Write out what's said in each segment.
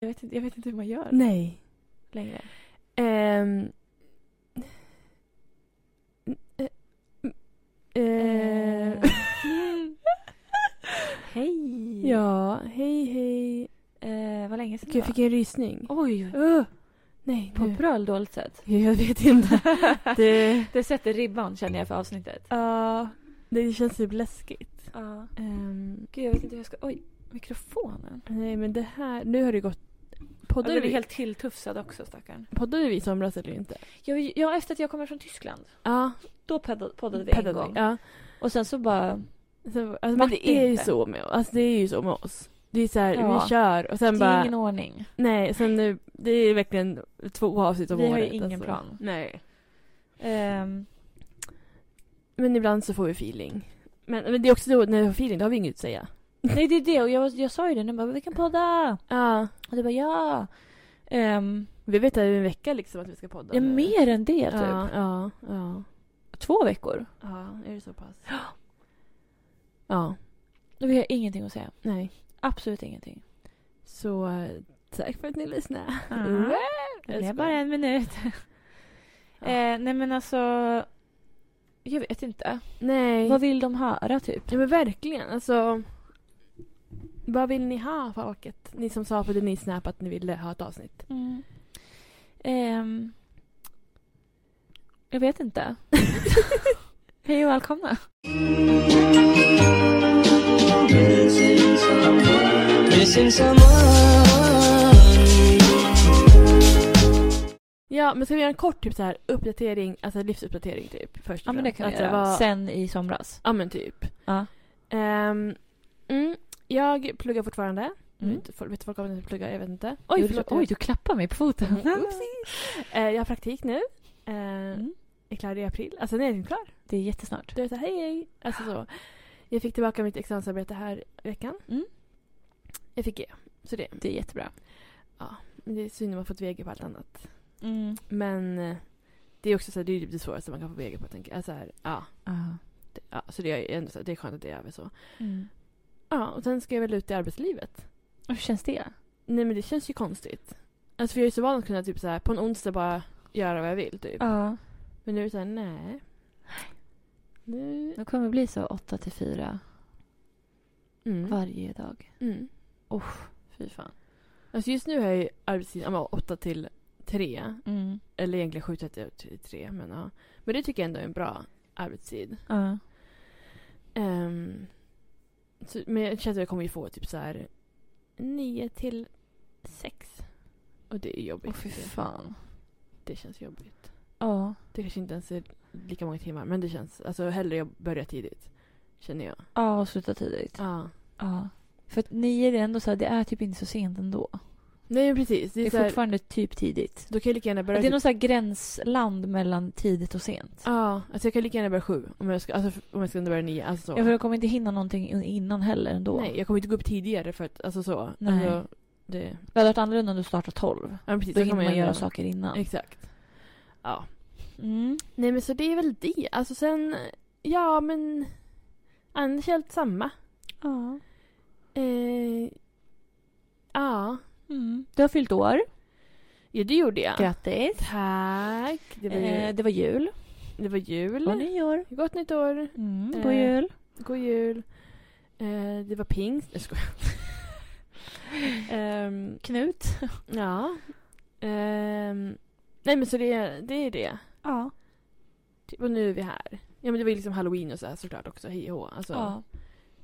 Jag vet inte, jag vet inte hur man gör Nej. längre. Eh, eh, Hej! Ja, hej hej. Eh, vad länge sedan Gud, jag fick en rysning. Oj, Uh, nej, på nu. ett bra eller dåligt sätt. Jag vet inte. Det, Det sätter ribban känner jag för avsnittet. ja, det känns typ läskigt. Ja. Ehm, Gud, jag vet inte hur jag ska... Oj, mikrofonen. nej, men det här... Nu har det gått... Poddade, den är vi, helt tilltufsad också, stackarn. poddade vi i somras eller inte? Ja, ja, efter att jag kommer från Tyskland. Ja. Då poddade, poddade vi en Poddade gång. vi. Ja. Och sen så bara... Så, alltså, men det är ju så med alltså, det är ju så med oss. Det är så här, Ja. vi kör och sen det är bara... ingen ordning. Nej, sen nu... Det är verkligen två avsnitt om Vi har året. ju ingen alltså. plan. Nej. Ehm, Men ibland så får vi feeling. Men, men det är också då, när vi har feeling, då har vi inget att säga. nej, det är det. Och jag, jag sa ju det. Nu bara, vi kan podda. Ja. Och du bara, ja. Um, Vi vet att det är en vecka liksom att vi ska podda. ja, nu. mer än det, typ. Ja, ja, ja. Två veckor. Ja, är det så pass? Ja. Och vi har ingenting att säga. Nej. Absolut ingenting. Så eh, tack för att ni lyssnade. Ja. Mm. Det skojar. bara en minut. eh, nej, men alltså... Jag vet inte. Nej. Vad vill de höra, typ? Ja men verkligen. Alltså. Vad vill ni ha folket? Ni som sa på det ni snap att ni ville ha ett avsnitt. Mm. Ehm, jag vet inte. Hej och välkomna. Ja men ska vi göra en kort typ så här uppdatering, alltså livsuppdatering typ? Först Ja, men det kan vi göra. vad- Sen i somras. Ja men typ. Ja. Ehm, mm, jag pluggar fortfarande. Mm. Vet, folk- vet folk om jag pluggar? Jag vet inte. Oj, förlåt. jag- Oj, du klappar mig på foten. Mm. Eh, jag har praktik nu. Uh, Mm. Är klar i april. Alltså när är jag klar? Det är jättesnart. Du är så hej hej. Alltså så. Jag fick tillbaka mitt examensarbete här veckan. Mm. Jag fick G. Så det. Det är jättebra. Men det är synd om man fått VG på allt annat. Mm. Men eh, det är också så här, det är det svåraste man kan få VG på. Tänker jag. Så här, ja, Ja. det, ja, så det är ändå så här, det är skönt att det är över så. Mm. Ja, och sen ska jag väl ut i arbetslivet. Och Hur känns det? Nej men det känns ju konstigt. Alltså för jag är så van att kunna typ så här, på en onsdag bara göra vad jag vill typ. Ja. Men nu är det så här, nej. Nu... Det kommer bli så 8 till 4 Mm. varje dag. Mm. Fy fan. Alltså just nu har jag arbetstid ja, men åtta till tre. Mm. Eller egentligen 7 till 3 men ja. Men det tycker jag ändå är en bra arbetstid. Ja. Ehm, så, men jag känner att jag kommer ju få typ så här 9 till 6. Och det är jobbigt. Åh fy fan. Det känns jobbigt. Ja. Det kanske inte ens är lika många timmar men det känns, alltså hellre jag börjar tidigt. Känner jag. Ja, och sluta tidigt. Ja. Ja. För att nio är ändå så här, det är typ inte så sent ändå. Nej precis. Det Det är, är så här, fortfarande typ tidigt. då kan jag lika gärna börja Det är typ, någon så gränsland mellan tidigt och sent. Ja, alltså jag kan lika gärna börja sju om jag ska, alltså, om jag ska börja nio. Alltså så. Ja, för jag kommer inte hinna någonting innan heller ändå. Nej, jag kommer inte gå upp tidigare för att, alltså så. Nej. Alltså, det, Det hade varit annorlunda om du startar 12. ja, precis, Då hinner man ändå- göra saker innan. Exakt. Ja. Mm. Nej men så det är väl det. Alltså sen, ja men. Annars är allt samma. Ja. Eh, ja. Mm. Du har fyllt år. Ja det gjorde jag. Grattis. Tack. Det var, Eh, det var jul. det var jul. Och nyår. Gott nytt år. Mm. Eh, God jul. God jul. Eh, det var pingst. Jag skojar. Ehm, Knut. ja. Ehm, nej men så det, det är det. Ja. Typ, Och nu är vi här. Ja men det var ju liksom halloween och så här såklart också. Hej och. Alltså, ja.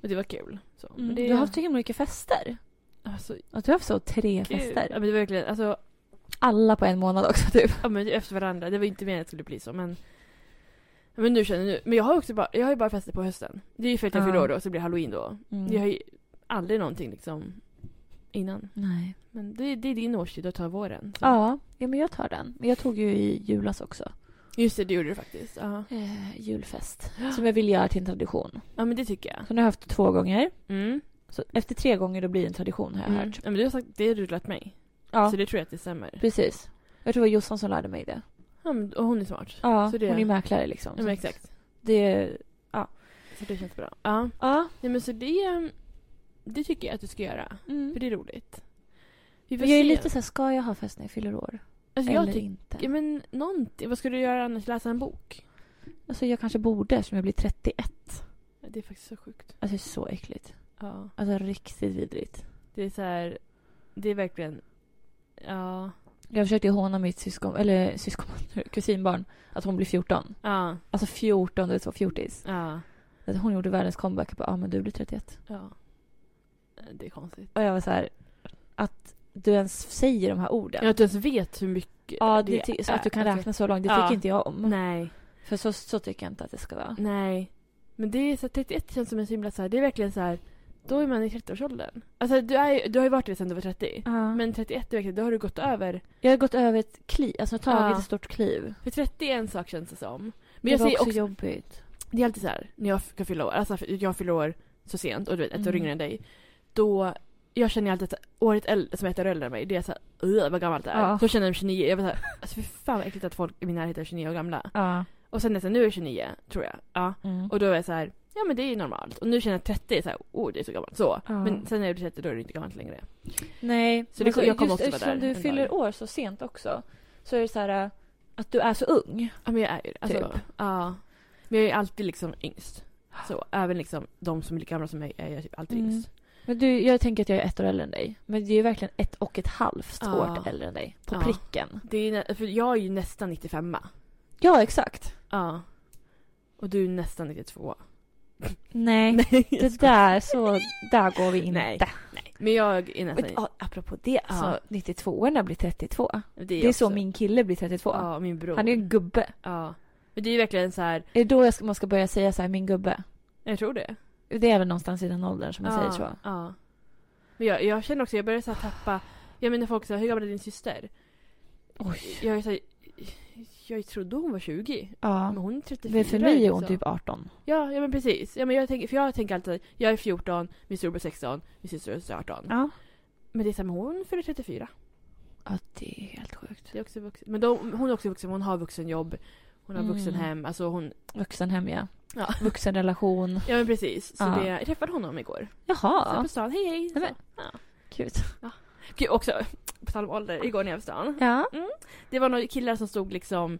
Men det var kul. Så. Mm. Det, Du har haft så himla mycket fester. Alltså, Att du har haft så tre gud. fester. Ja men det var verkligen, alltså, Alla på en månad också typ. ja men efter varandra. Det var inte meningen att det skulle bli så men men nu känner jag. Men jag har också bara, jag har ju bara fester på hösten. Det är ju för att jag Ja. fyller år då, så blir det halloween då. Mm. Jag har ju aldrig någonting liksom innan. Nej. Men det, det är din årstid att ta våren. Så. Ja. ja, men jag tar den. Jag tog ju i julas också. Just det, det gjorde du faktiskt. Ja. Eh, julfest. Som jag vill göra till en tradition. ja, men det tycker jag. Så nu har jag haft det två gånger. Mm. Så efter tre gånger då blir det en tradition har jag Mm. hört. Ja, men du har sagt, det har du lärt mig. Ja, Så det tror jag att det stämmer. precis. Jag tror det var Jossan som lärde mig det. Ja, men, och hon är smart. Ja, Så det- hon är mäklare liksom. Ja, men exakt. Det, Så det känns bra. Ja. ja. Nej, men så det, det tycker jag att du ska göra. Mm. För det är roligt. Vi jag är se. lite så här, ska jag ha fest när jag fyller år? Alltså, jag eller inte? Ja, men någonting. Vad ska du göra annars? Läsa en bok? Alltså jag kanske borde eftersom jag blir 31. Ja, Det är faktiskt så sjukt. Alltså det är så äckligt. Ja. Alltså riktigt vidrigt. Det är så här... Det är verkligen... Ja. Jag försökte håna mitt syskon, eller syskon, kusinbarn, att hon blir 14. Ja. Alltså 14, du vet så fjortis. Ja. Att Hon gjorde världens comeback. Jag bara, ja men du blir 31. Ja. Det är konstigt. Och jag var så här, att du ens säger de här orden. Jag att du ens vet hur mycket Ja, det, ty- så att du kan är. räkna så långt. Det Ja. tycker inte jag om. Nej. För så, så tycker jag inte att det ska vara. Nej. Men det är så 31 känns som en så himla så här, det är verkligen så här, då är man i 30-årsåldern. Alltså du, är, du har ju varit det sedan du var 30. Ja. Men 31 är verkligen, då har du gått över. Jag har gått över ett kliv, alltså tagit Ja. ett stort kliv. För 30 är en sak känns det som. Men det jag var också, också, jobbigt. det är alltid så här, när jag ska fylla år, alltså jag fyller år så sent och du vet ett år Mm. yngre än dig. Då, jag känner alltid att året äldre, som är ett år äldre än mig, det är så här, "Ugh, vad gammalt det är. Ja. Så känner jag mig 29, jag var så här, alltså fy fan vad äckligt att folk i min närhet är 29 år gamla. Ja. Och sen nästan, nu är jag 29, tror jag. Ja. Mm. Och då är jag så här, ja men det är ju normalt. Och nu känner jag att 30 är så här, oh det är så gammalt. Så. Ja. Men sen när jag blir 30 då är det inte gammalt längre. Nej, Så det- jag kommer just också vara eftersom där du en fyller dag. år så sent också. Så är det så här äh, att du är så ung. Ja men jag är ju det. Alltså, Typ. Ja. Men jag är alltid liksom yngst. Så även liksom de som är lika gamla som mig är jag typ alltid Mm. yngst. Men du, jag tänker att jag är ett år äldre än dig. Men det är ju verkligen ett och ett halvt Ja. år äldre än dig. På Ja. pricken. Det är, för jag är ju nästan 95 Ja, exakt. Ja. Och du är nästan 92 Nej, Nej, det där, så där går vi inte. Nej. Men jag är nästan... Ja, apropå det, Ja. så 92orna blir 32. det Det är så min kille blir 32. Ja, min bror. Han är en gubbe. Ja. Men det är ju verkligen så här. Är det då jag ska, man ska börja säga så här, min gubbe? jag tror det. Det är väl någonstans i den åldern som man ja, säger så. Ja. Men jag, jag känner också, jag börjar så tappa... Jag menar folk säger hur gammal är din syster? Oj. Jag är så här, jag trodde hon var 20. Ja. Men hon är 34. Men för mig är hon liksom. typ 18. Ja, ja men precis. Ja, men jag tänker, för jag tänker alltid, jag är 14, min storebror är 16, min syster är 18. Ja. Men det är så men hon fyller 34. Ja, det är helt sjukt. Det är också vuxen. Men de, hon är också vuxen, hon har vuxenjobb. Hon har Mm. vuxenhem, alltså hon... Vuxenhem, ja. Ja. Vuxenrelation. Ja men precis. Så Ja. det, jag träffade honom igår. Så Jaha. på stan, hej hej. Så. Ja. Kul. Gud, också, på tal om ålder, igår när jag var stan. Ja. Det var några killar som stod liksom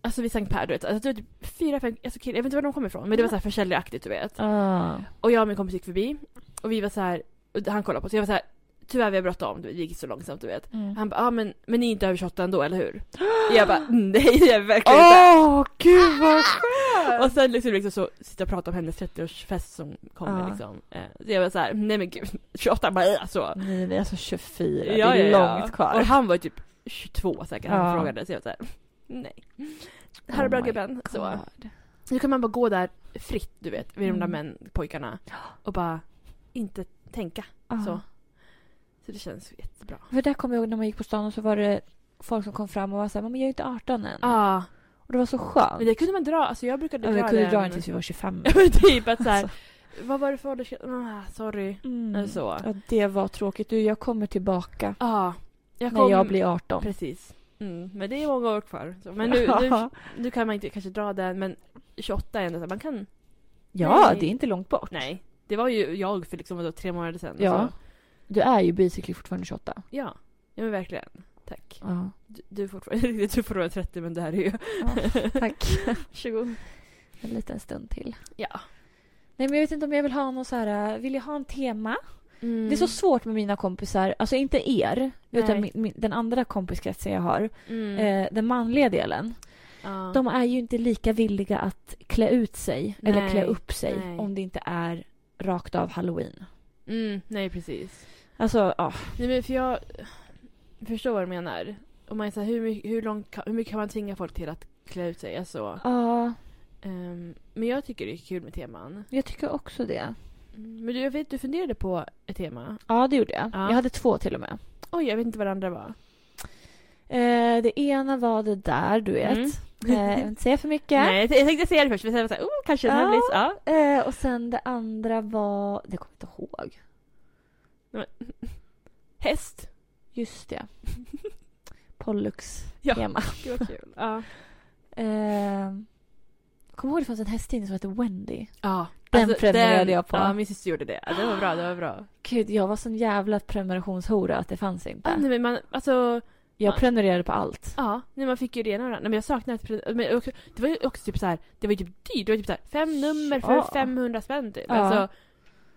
Alltså vid Sankt Per, du vet. Alltså, det var typ fyra, fem alltså, killar. Jag vet inte var de kom ifrån. Men det var så här försäljaraktigt, du vet. Ah. Och jag och min kompis gick förbi. Och vi var så här, han kollade på oss. Jag var så här, tyvärr vi har bråttom. Det gick så långsamt, du vet. Mm. Han bara, ja ah, men, men ni är inte över 28 ändå, eller hur? jag bara, "Mm, nej det är vi verkligen inte. Åh, gud vad skönt! Och sen liksom, liksom så sitta och prata om hennes 30-årsfest som kommer Ja. liksom. Eh, Så jag var så här, nej men gud, 28 bara äh, så. Nej, det är alltså 24. det är långt kvar. Och han var typ 22 säkert, han Ja. frågade. Så jag var så här, nej. Här är Oh bra gubben. Så. Nu kan man bara gå där fritt, du vet, vid de där Mm. män, pojkarna. Och bara inte tänka. Ah. Så. Så det känns jättebra. För där kommer jag ihåg när man gick på stan och så var det folk som kom fram och var såhär, men jag är inte 18 än. Ja, Och det var så skönt. men det kunde man dra. Alltså jag brukade ja, dra vi kunde det. dra den tills vi var 25. Ja men typ att såhär, Alltså. vad var det för åldersgräns? Ah, sorry. Mm. Eller så. Ja, det var tråkigt. Du, jag kommer tillbaka Ja. Jag när jag blir 18. Precis. Mm, men det är många år kvar. Så. Men nu, nu, nu kan man inte kanske dra den, men 28 är ändå så här, man kan... ja, Nej. det är inte långt bort. Nej. Det var ju jag för liksom tre månader sedan. Ja. Så, Du är ju basically fortfarande 28. ja. Ja men verkligen. Tack. Ja. Du, du är fortfarande, du är fortfarande 30 men det här är ju... ja tack. Varsågod. En liten stund till. Ja. Nej, men jag vet inte om jag vill ha någon så här... Vill jag ha en tema? Mm. Det är så svårt med mina kompisar. Alltså inte er, utan Nej. min, min, den andra kompiskretsen jag har. Mm. Eh, den manliga delen. ja. De är ju inte lika villiga att klä ut sig eller Nej, klä upp sig nej. om det inte är rakt av halloween. Mm, nej precis. Alltså, ja. Nej men för jag förstår vad du menar. Om man är så här, hur, hur, långt, hur mycket kan man tvinga folk till att klä ut sig? Alltså, Ja, ehm, men jag tycker det är kul med teman. jag tycker också det. Mm, Men du, jag vet, du funderade på ett tema. Ja, det gjorde jag. Ja. Jag hade två till och med. Oj, jag vet inte vad det andra var. Eh, det ena var det där, du vet. Mm. Eh, jag vill inte säga för mycket. Nej, jag tänkte säga det först, men sen var jag så här, oh, kanske här Ja. blir. Ja. Eh, och sen det andra var... Det kommer jag inte ihåg. Häst. Just det. Pollux Ja. vad kul. Ja. Eh, Kommer ihåg det fanns en hästtidning som hette Wendy? Ja. Den Alltså, prenumererade jag på. Ja, min syster gjorde det. Det var bra, det var bra. Gud, jag var sån jävla prenumerationshora att det fanns inte. Ja, nej, men man, alltså, jag man- prenumererade på allt. ja, nej, man fick ju det ena och det andra. Men jag saknar ett men också, Det var ju också typ så här, det var ju typ dyrt. Det var typ så här, fem nummer för Ja. 500 spänn typ. Ja. Alltså,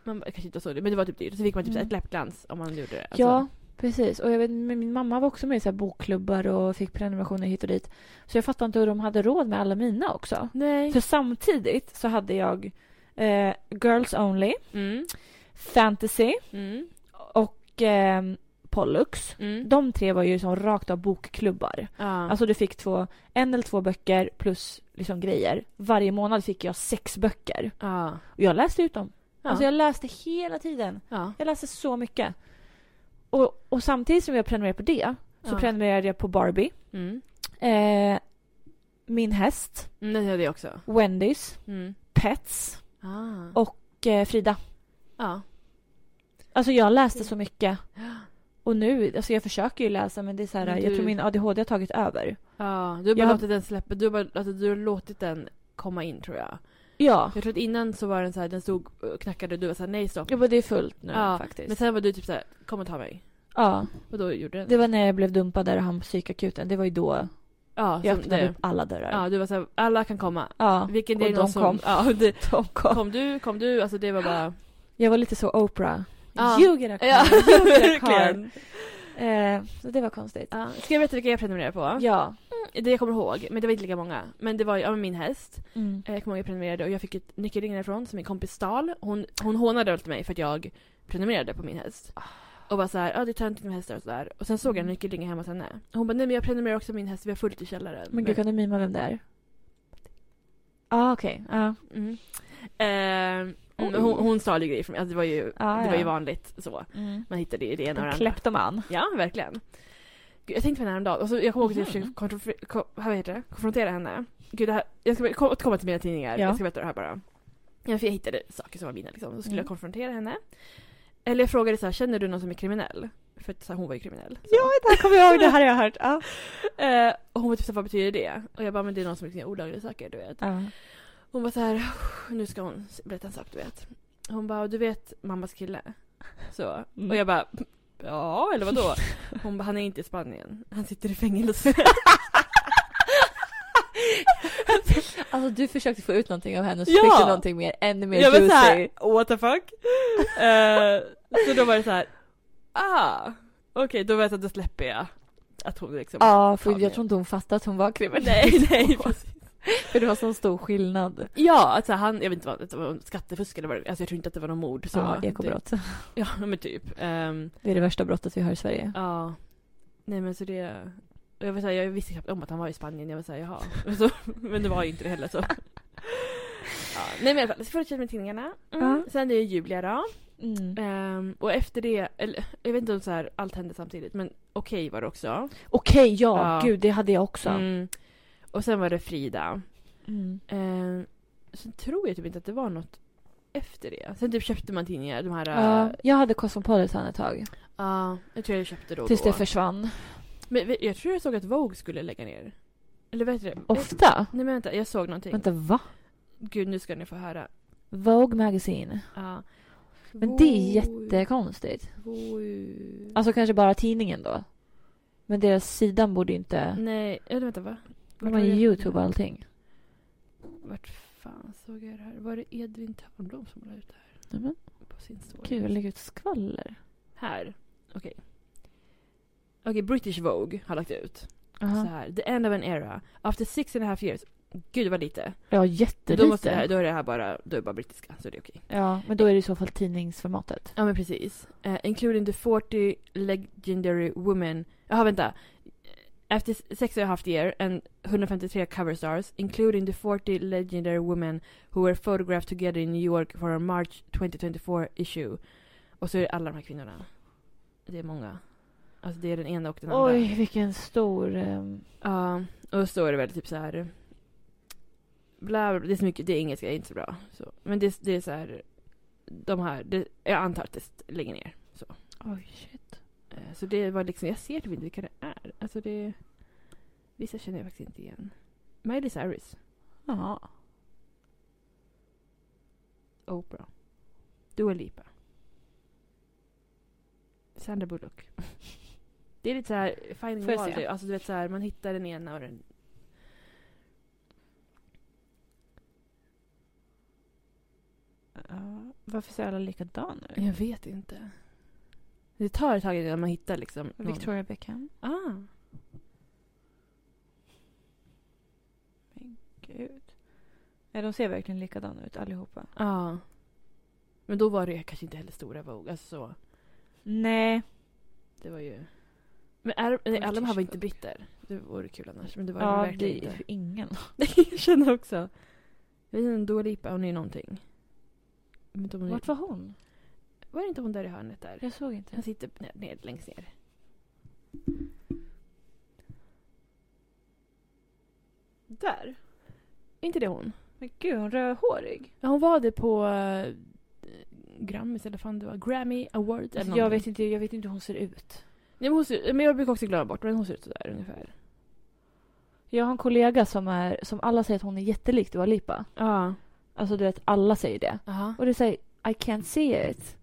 man kanske inte så det, men det var typ dyrt. Så fick man typ här ett Mm. läppglans om man gjorde det. Alltså, Ja, precis. Och jag vet, min mamma var också med i så bokklubbar och fick prenumerationer hit och dit. Så jag fattar inte hur de hade råd med alla mina också. Nej. För samtidigt så hade jag eh, Girls Only, Mm. Fantasy Mm. och eh, Pollux. Mm. De tre var ju som rakt av bokklubbar. Ja. Alltså du fick två, en eller två böcker plus liksom grejer. Varje månad fick jag sex böcker. ja. Och jag läste ut dem. Ja. Alltså jag läste hela tiden. ja. Jag läste så mycket. Och, och samtidigt som jag prenumererade på det så Ja. prenumererade jag på Barbie, Mm. eh, Min häst, Mm, det jag också. Wendys, Mm. Pets Ah. och eh, Frida. Ja. Alltså jag läste så mycket. Och nu, alltså jag försöker ju läsa men det är så här, Men jag du- tror min ADHD har tagit över. Ja, du har bara Jag låtit den släppa. Du har, bara, alltså, du har låtit den komma in tror jag. Ja, Jag tror att innan så var den så här, den stod och knackade och du var så här, nej stopp. ja men det är fullt nu Ja, faktiskt. Men sen var du typ så här, kom och ta mig. Ja, Och då gjorde den det var när jag blev dumpad där och han på psykakuten. Det var ju då Ja, jag öppnade det. upp alla dörrar. Ja, du var så här, alla kan komma. Ja, Vilken och de som... kom. Ja, det, De kom. kom du, kom du, alltså det var bara... Jag var lite så Oprah. Ja. You get a car, Ja, you get a car. Eh, så det var konstigt. Ja. Ska jag berätta vilka jag prenumererade på? Ja. Det jag kommer ihåg, men det var inte lika många. Men det var ja, min häst. Mm. Eh, Jag kommer ihåg jag prenumererade och jag fick ett nyckelring därifrån som min kompis stal. Hon, hon hånade alltid mig för att jag prenumererade på min häst. Och var såhär, ja det är töntigt med hästar och sådär. Och sen såg jag en nyckelring hemma hos henne. Hon bara, nej men jag prenumererar också på min häst, vi har fullt i källaren. Men gud, kan du mima vem det är? ah, okej. Ja. Mm. Eh, Men hon, hon stal ju grejer från mig, alltså det var ju, Ah, det var ju ja. vanligt så. Mm. Man hittade ju det ena och det andra. kleptoman. Ja, verkligen. Gud, jag tänkte på henne häromdagen och så jag kommer ihåg att jag Mhm. försökte vad heter det? konfrontera henne. Gud, det här, jag ska kom- återkomma till mina tidningar. Ja. Jag ska berätta det här bara. Ja, för jag hittade saker som var mina liksom. Så skulle Mm. jag konfrontera henne. Eller jag frågade så här, känner du någon som är kriminell? För att så här, hon var ju kriminell. Så. Ja, det här kommer jag ihåg. Det här har jag hört. Ja. Eh, och hon var typ så vad betyder det? Och jag bara, men det är någon som liksom gör olagliga saker, du vet. Ja. Hon var så här, nu ska hon berätta en sak, du vet. Hon bara, du vet mammas kille? Så. Mm. Och jag bara, ja, eller vadå? Hon bara, han är inte i Spanien. Han sitter i fängelse. Alltså du försökte få ut någonting av henne så Ja! fick du någonting mer, ännu mer jag var juicy. såhär, what the fuck? Eh, så då var det så här, ah, okej, då vet jag att då släpper jag. Att hon liksom... Ja, för Fan, jag ja. tror inte hon fattade att hon var kriminell. Nej, nej, precis. För det var sån stor skillnad. Ja, alltså han, jag vet inte vad det var, skattefusk eller vad det alltså jag tror inte att det var någon mord. Så ja, det- ekobrott. Ja, men typ. Ehm, Det är det värsta brottet vi har i Sverige. Ja. Nej men så det... Jag, var så här, jag visste knappt om att han var i Spanien. Jag var såhär, jaha. Så, men det var ju inte det heller så. Ja, nej men i alla fall, så fortsätter med tidningarna. Mm. Ja. Sen är det Julia då. Mm. Ehm, och efter det, eller jag vet inte om så här, allt hände samtidigt men okej var det också. Okej, ja, Ja. gud det hade jag också. Mm. Och sen var det Frida. Mm. Ehm, sen tror jag typ inte att det var något efter det. Sen typ köpte man tidningar, de här... Ja, äh, jag hade Cosmopolitan ett tag. Ja, jag tror jag köpte då Tills då. det försvann. Men jag tror jag såg att Vogue skulle lägga ner. Eller vet du? Ofta? Nej men vänta, jag såg någonting. Vänta, va? Gud, nu ska ni få höra. Vogue Magazine. Ja. Men det är jättekonstigt. Vogue. Alltså kanske bara tidningen då. Men deras sidan borde inte... Nej, eller vänta va? De har ju Youtube och allting. Vart fan såg jag det här? Var det Edvin Törnblom som la ut det här men, på sin story? gud, jag lägger ut skvaller. Här. Okej. Okej, British Vogue har lagt ut. Så Aha. här. The end of an era. After six and a half years. Gud var lite. Ja, Då, jättelite. måste det här, då är det här bara, då är bara brittiska. Så det är okej. Ja, men då är det i så fall tidningsformatet. Ja men precis. Eh, including the 40 legendary women. Jaha vänta. After six and a half year and 153 cover stars, including the 40 legendary women who were photographed together in New York for a March 2024 issue. Och så är det alla de här kvinnorna. Det är många. Alltså det är den ena och den andra. Oj, vilken stor... ehm, Ja, och så är det väl typ så här. Bla, bla, bla, det är så mycket, det är engelska, är inte så bra. Så. Men det, det är så här. De här, det, jag antar att det lägger ner. Så. Oj, shit. Eh, Så det var liksom, jag ser typ inte vilka det är. Alltså det... Vissa känner jag faktiskt inte igen. Miley Cyrus. Ja. Oprah. Dua Lipa. Sandra Bullock. Det är lite så här finding Får se? Alltså du vet så här, man hittar den ena och den... Ja, varför ser alla likadana ut? Jag vet inte. Det tar ett tag innan man hittar liksom någon. Victoria Beckham. Ah. Gud. Ja, de ser verkligen likadana ut allihopa. Ja. Men då var det kanske inte heller stora Vogue. Alltså så. Nej. Det var ju... Men är, nej, alla de här var inte britter. Det vore kul annars. Men det var Ja, verkligen det inte. ju ingen. jag känner också. Jag vet inte, Dua Lipa, hon är någonting. Hon är- Vart var hon? Var det inte hon där i hörnet där? Jag såg inte. Han sitter ner, ner, längst ner. Där? Är inte det hon? Men gud, hon rödhårig. Ja, hon var det på uh, Grammis eller fan det var. Grammy eller Alltså, jag, vet inte, jag vet inte hur hon ser ut. Nej, men, hon ser, men jag brukar också glömma bort men hon ser ut sådär ungefär. Jag har en kollega som, är, som alla säger att hon är jättelik Dua Lipa. Ja. Alltså du vet, alla säger det. Aha. Och det säger I can't see it.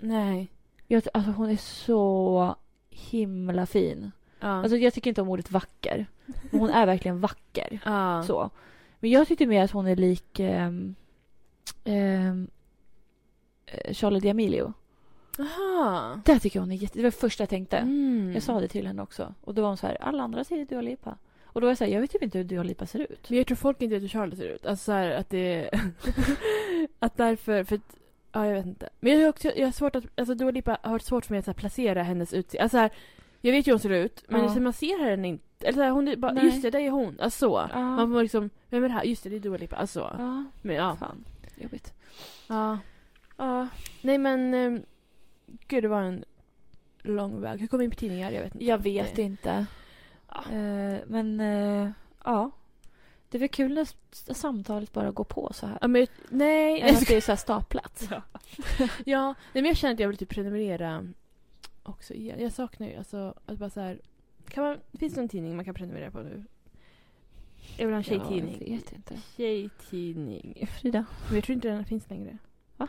Nej. Jag, alltså hon är så himla fin. Ja. Alltså jag tycker inte om ordet vacker. Men hon är verkligen vacker. ja. Så. Men jag tyckte mer att hon är lik ehm, ehm, eh, Charlotte D'Amelio. Aha. Där tycker jag hon är jätte... Det var det första jag tänkte. Mm. Jag sa det till henne också. Och då var hon så här, alla andra säger Dua Lipa. Och då var jag så här, jag vet typ inte hur Dua Lipa ser ut. Men jag tror folk inte vet hur Charlie ser ut. Alltså så här, att det Att därför, för att, ja jag vet inte. Men jag har också, jag har svårt att, alltså Dua Lipa har varit svårt för mig att så här, placera hennes utseende. Alltså här, jag vet ju hur hon ser ut, men Ja. man ser henne inte. Eller så här, hon är bara, Nej. just det, det är hon. Alltså så. Ja. Man får liksom, vem är det här? Just det, det är Dua Lipa. Alltså. Ja, Men ja. fan. Jobbigt. ja. Ja. Nej men, um, gud det var en lång väg. Hur kom vi in på tidningar? Jag vet inte. Jag vet Det- inte. Ja. Eh, men eh, ja. Det är väl kul när samtalet bara går på så här. Ja, men, nej. Än att det är så här staplat. Ja. ja, nej, men jag känner att jag vill typ prenumerera också igen. Jag saknar ju alltså att bara så här, kan man, finns det någon tidning man kan prenumerera på nu? Jag vill ha en tjejtidning. Ja, jag vet inte. Tjejtidning. Frida. Men jag tror inte den finns längre. Va?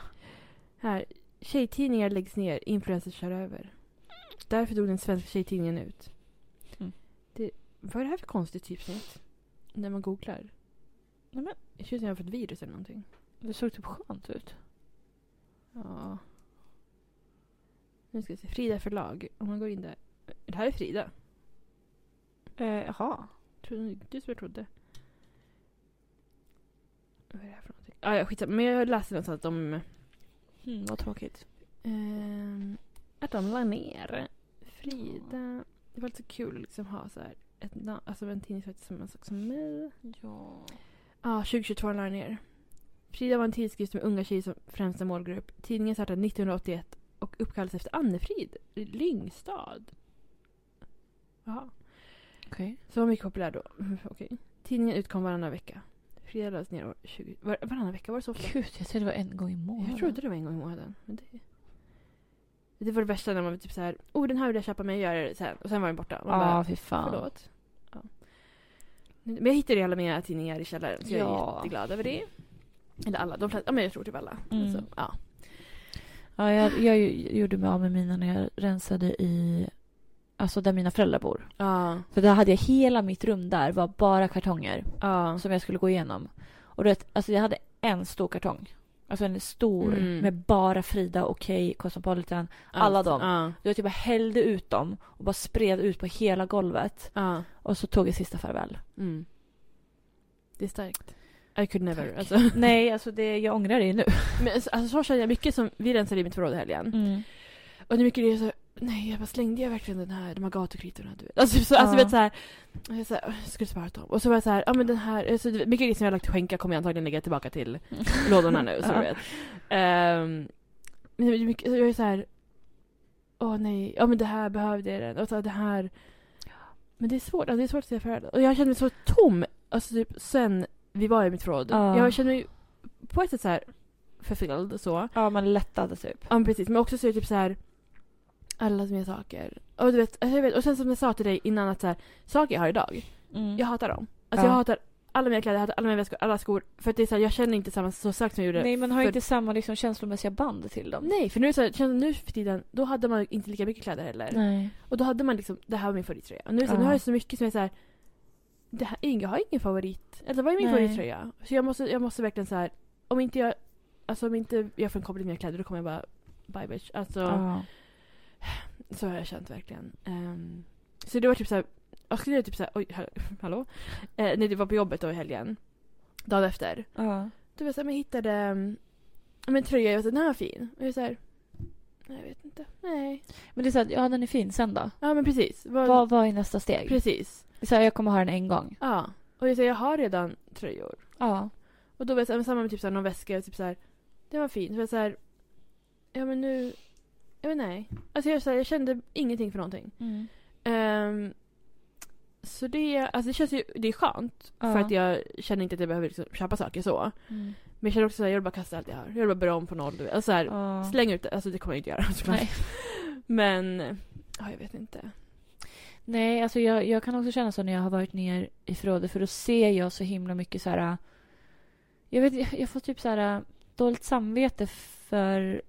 Här. Tjejtidningar läggs ner, influencers kör över. Därför dog den svenska tjejtidningen ut. Mm. Det, vad är det här för konstigt typsnitt? När man googlar. Nej, men, Det känns som jag har fått virus eller någonting. det såg typ skönt ut. Ja. Nu ska vi se. Frida förlag. Om man går in där. Det här är Frida. Eh, Jaha. Trodde, du som jag trodde. Vad är det här för någonting? Ah, ja, skitsamma. Men jag läste någonstans att de... Mm, vad tråkigt. ehm, att de la ner. Frida. Det var lite kul att liksom ha så här ett alltså en tidning som samma sak som mig. Ja. Ja, 2022 la ner. Frida var en tidskrift med unga tjejer som främsta målgrupp. Tidningen startade 1981 och uppkallades efter Annefrid i Lyngstad. Jaha. Okej. Så var mycket populär då. Okej. Tidningen utkom varannan vecka. Frida lades ner år 20... Var, varannan vecka? Var det så ofta? Gud, jag trodde det var en gång i månaden. Jag trodde det var en gång i månaden. Men det... det var det värsta när man var typ så här. Oh, den här vill jag köpa men jag gör det sen. Och sen var den borta. Man Ja, bara, fy fan. förlåt. Ja. Men jag hittade alla mina tidningar i källaren. Så jag är jätteglad över det. Eller alla. De flesta. Ja, men jag tror typ alla. Mm. Alltså, ja. Ja, jag, jag gjorde mig av med mina när jag rensade i... Alltså där mina föräldrar bor. Ja. För där hade jag hela mitt rum där var bara kartonger Ja. som jag skulle gå igenom. Och du vet, alltså jag hade en stor kartong. Alltså en stor Mm. med bara Frida, Okej, Cosmopolitan. alla Allt. dem. Ja. Du vet, jag bara hällde ut dem och bara spred ut på hela golvet. Ja. Och så tog jag sista farväl. Mm. Det är starkt. I could never. Tack. Alltså. Nej, alltså det, jag ångrar det nu. Men alltså, alltså, så känner jag mycket som, vi rensade i mitt förråd i helgen. Mm. Och det är mycket det är så, nej jag bara slängde jag verkligen den här, de här gatukritorna du vet. Alltså, så, alltså Ja. du vet såhär, och jag, så här, skulle spara dem. Och så var jag såhär, ja men den här, alltså, mycket grejer som jag lagt i skänka kommer jag antagligen lägga tillbaka till lådorna nu, så Ja. du vet. Ehm, men är jag är såhär, åh nej, ja men det här behövde jag den, och så det här. Men det är svårt, alltså, det är svårt att säga för Och jag känner mig så tom, alltså typ sen vi var i mitt förråd. Ja. Jag känner mig på ett sätt såhär förfylld så. Ja, man lättade typ. Ja men precis, men också så är det typ så här alla mina saker. Och du vet, alltså, jag vet, och sen som jag sa till dig innan att så här, saker jag har idag, Mm. jag hatar dem. Alltså Ja. jag hatar alla mina kläder, jag hade alla mina väskor, alla skor. För att det är så här, jag känner inte samma så starkt som jag gjorde. Nej, man har för- inte samma liksom, känslomässiga band till dem. Nej, för nu, är så här, nu för tiden, då hade man inte lika mycket kläder heller. Nej. Och då hade man liksom, det här var min favorittröja. Och nu, så, Ja. nu har jag så mycket som är så här, det här, jag har ingen favorit. Eller vad är min Nej. favorittröja? Så jag måste, jag måste verkligen så här, om inte jag, alltså om inte jag får en komplimang med mina kläder då kommer jag bara, bye bitch. Alltså, Ja. Så har jag känt verkligen. Ehm, så det var typ så här, jag skulle göra typ så här, oj, hall- hallå? Eh, när det var på jobbet då i helgen. Dagen efter. Ja. Då var jag så här, men jag hittade um, en tröja, jag här, den här var fin. Och jag är så här, nej jag vet inte, nej. Men det är så att, ja den är fin sen då. Ja men precis. Vad, Vad, vad är nästa steg? Precis. Så här, jag kommer ha den en gång. Ja. Och jag säger, jag har redan tröjor. Ja. Och då var jag så här, men samma med typ så här, någon väska, och typ så här, den var fin. Så jag var så här, ja men nu, jag vet nej. Alltså jag, här, jag kände ingenting för någonting. Mm. Ehm, så det, alltså det känns ju, det är skönt. Ja. För att jag känner inte att jag behöver liksom köpa saker så. Mm. Men jag känner också att jag vill bara kasta allt jag har. Jag vill bara börja om på noll. Alltså så här, Ja. släng ut det. Alltså det kommer jag inte göra. Nej. Men, ja jag vet inte. Nej, alltså jag, jag kan också känna så när jag har varit ner i förrådet för då ser jag så himla mycket så här. Jag vet, jag får typ så här dåligt samvete för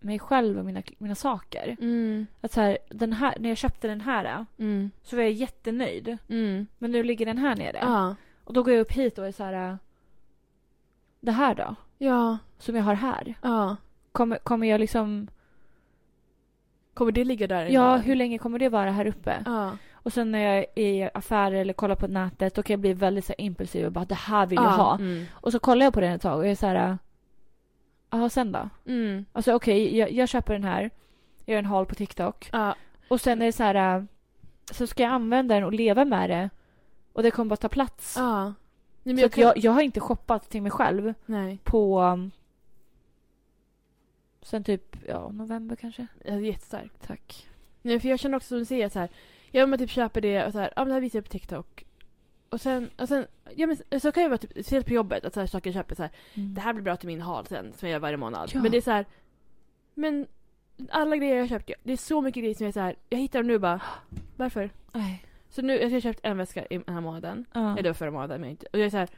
mig själv och mina, mina saker. Mm, Att så här, den här, när jag köpte den här mm, så var jag jättenöjd. mm. Men nu ligger den här nere. Ja. Och då går jag upp hit och är så här. Det här då? Ja. Som jag har här. Ja. Kommer, kommer jag liksom... Kommer det ligga där? Ja, hur länge kommer det vara här uppe? Ja. Och sen när jag är i affärer eller kollar på nätet då kan jag bli väldigt så impulsiv och bara det här vill jag ja. ha. Mm. Och så kollar jag på den ett tag och jag är så här. Ja, sen då? Mm. Alltså okej, jag, jag köper den här. Jag gör en haul på TikTok. Ja. Och sen är det så här. äh, Så ska jag använda den och leva med det. Och det kommer bara ta plats. Ja. Nej, så jag kan... jag, jag har inte shoppat till mig själv Nej. på... um, Sen typ, ja, november kanske. Är jättestarkt. Tack. Nej, för jag känner också som du säger så här. Ja, men typ köper det och så här. Ja, men det här visar jag på TikTok. Och sen, och sen ja, men så kan jag vara typ, speciellt på jobbet, att så här, saker köper så här. Mm. Det här blir bra till min hal sen, som jag gör varje månad. Ja. Men det är så här. Men alla grejer jag köpt, det är så mycket grejer som jag är så här. Jag hittar dem nu bara, varför? Nej. Så nu, jag har köpt en väska i den här månaden. Ja. Eller förra månaden, men inte. Och jag är så här.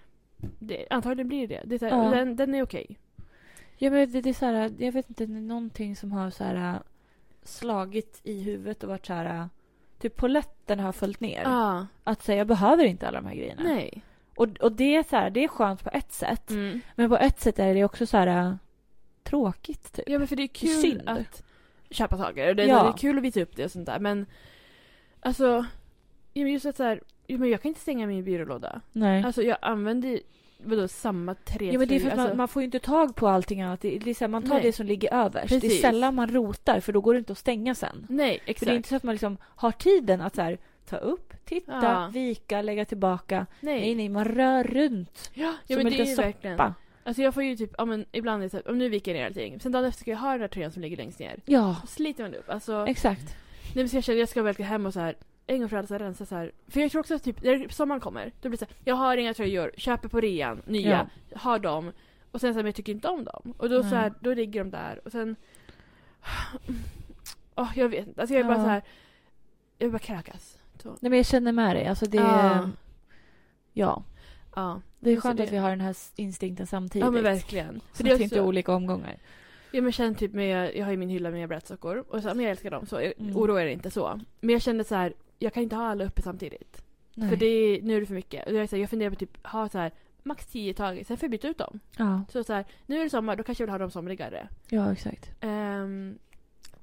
Det, antagligen blir det det. är så här, Ja. den, den är okej. Ja, men det, det är så här, jag vet inte, det är någonting som har så här slagit i huvudet och varit så här, typ poletten har följt ner. Ja. Att säga, jag behöver inte alla de här grejerna. Nej. Och, och det är så här, det är skönt på ett sätt. Mm. Men på ett sätt är det också så här äh, tråkigt typ. Ja men för det är kul Synd. att köpa saker. Och det, är- Ja. det är kul att visa upp det och sånt där. Men alltså, just att så här, men jag kan inte stänga min byrålåda. Nej. Alltså jag använder vadå samma tre Ja, men det är för att alltså, man, man får ju inte tag på allting annat. Det är, man tar Nej. det som ligger överst. Det är Precis. sällan man rotar för då går det inte att stänga sen. Nej, För exakt. det är inte så att man liksom har tiden att så här, ta upp, titta, Ja. vika, lägga tillbaka. nej. Nej, nej, man rör runt. Ja, ja men en det är ju liten verkligen. soppa. Alltså jag får ju typ, ja men ibland är det så här, om nu viker jag ner allting. Sen dagen efter ska jag ha den där tröjan som ligger längst ner. Ja, Så sliter man upp. Alltså, exakt. nej men så jag känner jag ska verkligen hem och så här en gång för alla så rensa så här. För jag tror också att typ, när sommaren kommer, då blir det så här, jag har inga tröjor, köper på rean, nya, har dem. Och sen så här, men jag tycker inte om dem. Och då Nej. så här, då ligger de där. Och sen... Åh, jag vet inte. Alltså jag är bara Ja. så här. Jag vill bara kräkas. Så. Nej, men jag känner med dig. Alltså det... Ja. Ja. Ja. Det är skönt det- att vi har den här instinkten samtidigt. ja men verkligen. För det är är inte också, olika omgångar. ja, men jag känner typ med, jag har ju min hylla med mina brädsockor. Och så, men jag älskar dem så. Mm. oroar er inte så. Men jag kände så här. Jag kan inte ha alla uppe samtidigt. Nej. För det är, nu är det för mycket. Och jag, så här, jag funderar på typ ha så här max tio i taget. Sen får jag byta ut dem. Ja, Så, så här, nu är det sommar, då kanske jag vill ha dem somrigare. ja exakt. Ehm,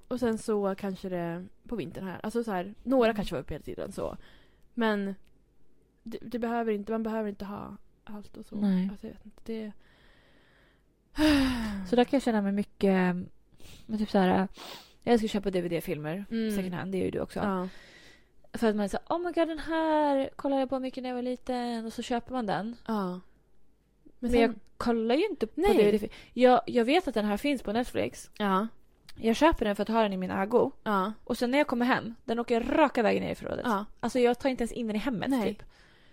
och sen så kanske det på vintern här. Alltså så här, några Mm. kanske var uppe hela tiden så. Men det, det behöver inte, man behöver inte ha allt och så. Nej. Alltså, jag vet inte, det... Så där kan jag känna mig mycket... Men typ så här... Jag att köpa DVD-filmer. Mm. Second hand, det gör ju du också. Ja. För att man är så oh my god den här kollade jag på mycket när jag var liten. Och så köper man den. ja. Men, Men, jag sen, kollar ju inte på Nej. DVD-film. Jag, jag vet att den här finns på Netflix. ja. Jag köper den för att ha den i min ägo. Ja. Och sen när jag kommer hem, den åker raka vägen ner i förrådet. ja. Alltså jag tar inte ens in den i hemmet Nej. typ.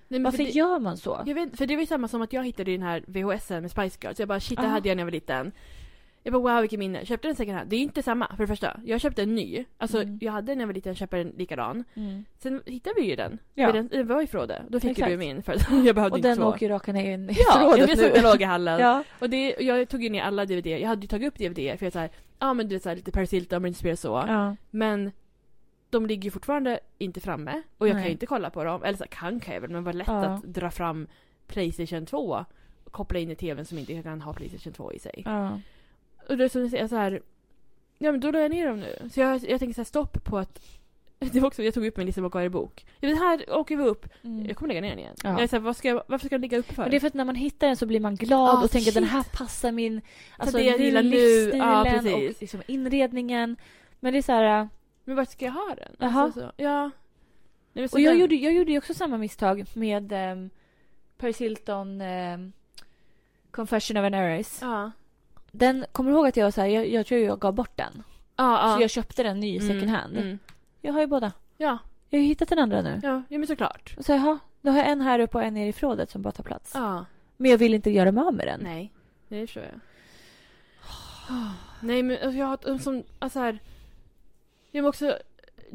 Nej, Varför för det, gör man så? jag vet, för det var ju samma som att jag hittade den här VHSen med Spice Girls. Jag bara shit, det hade jag när jag var liten. Jag bara wow vilket minne. Köpte den second hand. Det är inte samma för det första. Jag köpte en ny. Alltså Mm. jag hade när jag var liten köpt en likadan. Sen hittade vi ju den. Ja. Den, den var i förrådet. Då fick Exakt. ju du min för jag behövde Och inte den två. åker ju raka ner in i Ja, förrådet vet att den nu. låg i hallen. Ja. Och det, jag tog ju ner alla DVD. Jag hade ju tagit upp DVD för jag såhär, ja men du vet såhär lite Paris Hilton, Britney Spears så. Ja. Men de ligger ju fortfarande inte framme. Och jag kan Nej. ju inte kolla på dem. Eller så kan kan jag väl, men vad lätt Ja. att dra fram Playstation 2 och koppla in i TVn som inte kan ha Playstation 2 i sig. Ja. Och då som du säger så här. Ja men då la jag ner dem nu. Så jag, jag tänker så här stopp på att det var också, jag tog upp min Lisa McGuire-bok. Ja, Den här åker vi upp. Mm. Jag kommer lägga ner den igen. Ja. Jag är så här, vad ska jag, varför ska den ligga uppe för? Men det är för att när man hittar den så blir man glad Ah, och tänker att den här passar min alltså, det jag gillar nu. Ja, och liksom inredningen. Men det är så här... Men vart ska jag ha den? Alltså, så, ja. Nej, Och jag den- gjorde, jag gjorde ju också samma misstag med um, Paris Hilton um, Confession of an Heiress. Ja. Den, kommer du ihåg att jag var så här, jag, jag tror jag gav bort den. Ja, ja. Så jag köpte den ny second hand. Mm. Jag har ju båda. Ja, Jag har ju hittat den andra nu. ja, ja men såklart. Och så jaha, då har jag en här uppe och en nere i förrådet som bara tar plats. Ja. Men jag vill inte göra mig av med den. Nej, Nej, det förstår jag. Nej men alltså, jag har som, alltså här. Jag har också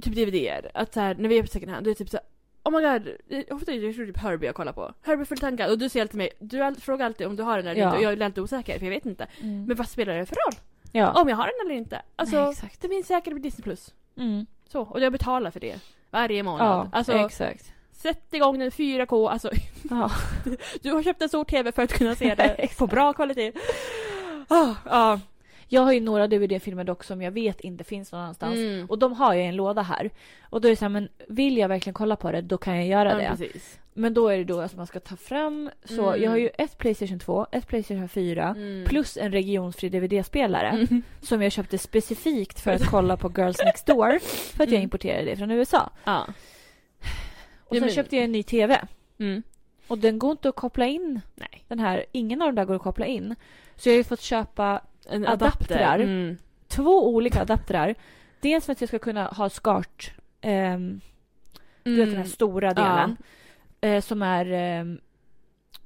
typ DVDer. Att så här, när vi är på second hand, då är det typ så här, Oh my god, ofta är det typ Herbie jag kollar på. Herbie full tankar och du säger alltid mig, du frågar alltid om du har den eller Ja. inte och jag är alltid osäker för jag vet inte. Mm. Men vad spelar det för roll? ja. Om jag har den eller inte? Alltså, Nej, exakt. det finns säkert på Disney+. Plus. Mm. Så, och jag betalar för det. Varje månad. Ja, alltså, exakt. sätt igång den 4K, alltså Ja. du har köpt en stor TV för att kunna se det på bra kvalitet. Ah, ja. Jag har ju några DVD-filmer dock som jag vet inte finns någon annanstans. Mm. Och de har jag i en låda här. Och då är det så här, men vill jag verkligen kolla på det, då kan jag göra Ja, det. precis. Men då är det då att man ska ta fram, så Mm. jag har ju ett Playstation 2, ett Playstation 4, Mm. plus en regionsfri DVD-spelare. Mm. Som jag köpte specifikt för att kolla på Girls Next Door. För att jag Mm. importerade det från USA. Ja. Och Ja, sen men- köpte jag en ny TV. Mm. Och den går inte att koppla in. Nej. Den här, ingen av dem där går att koppla in. Så jag har ju fått köpa En Adaptrar. Mm. två olika adaptrar. Dels för att jag ska kunna ha SCART, ehm, du vet den här stora delen. Eh, som är, ehm,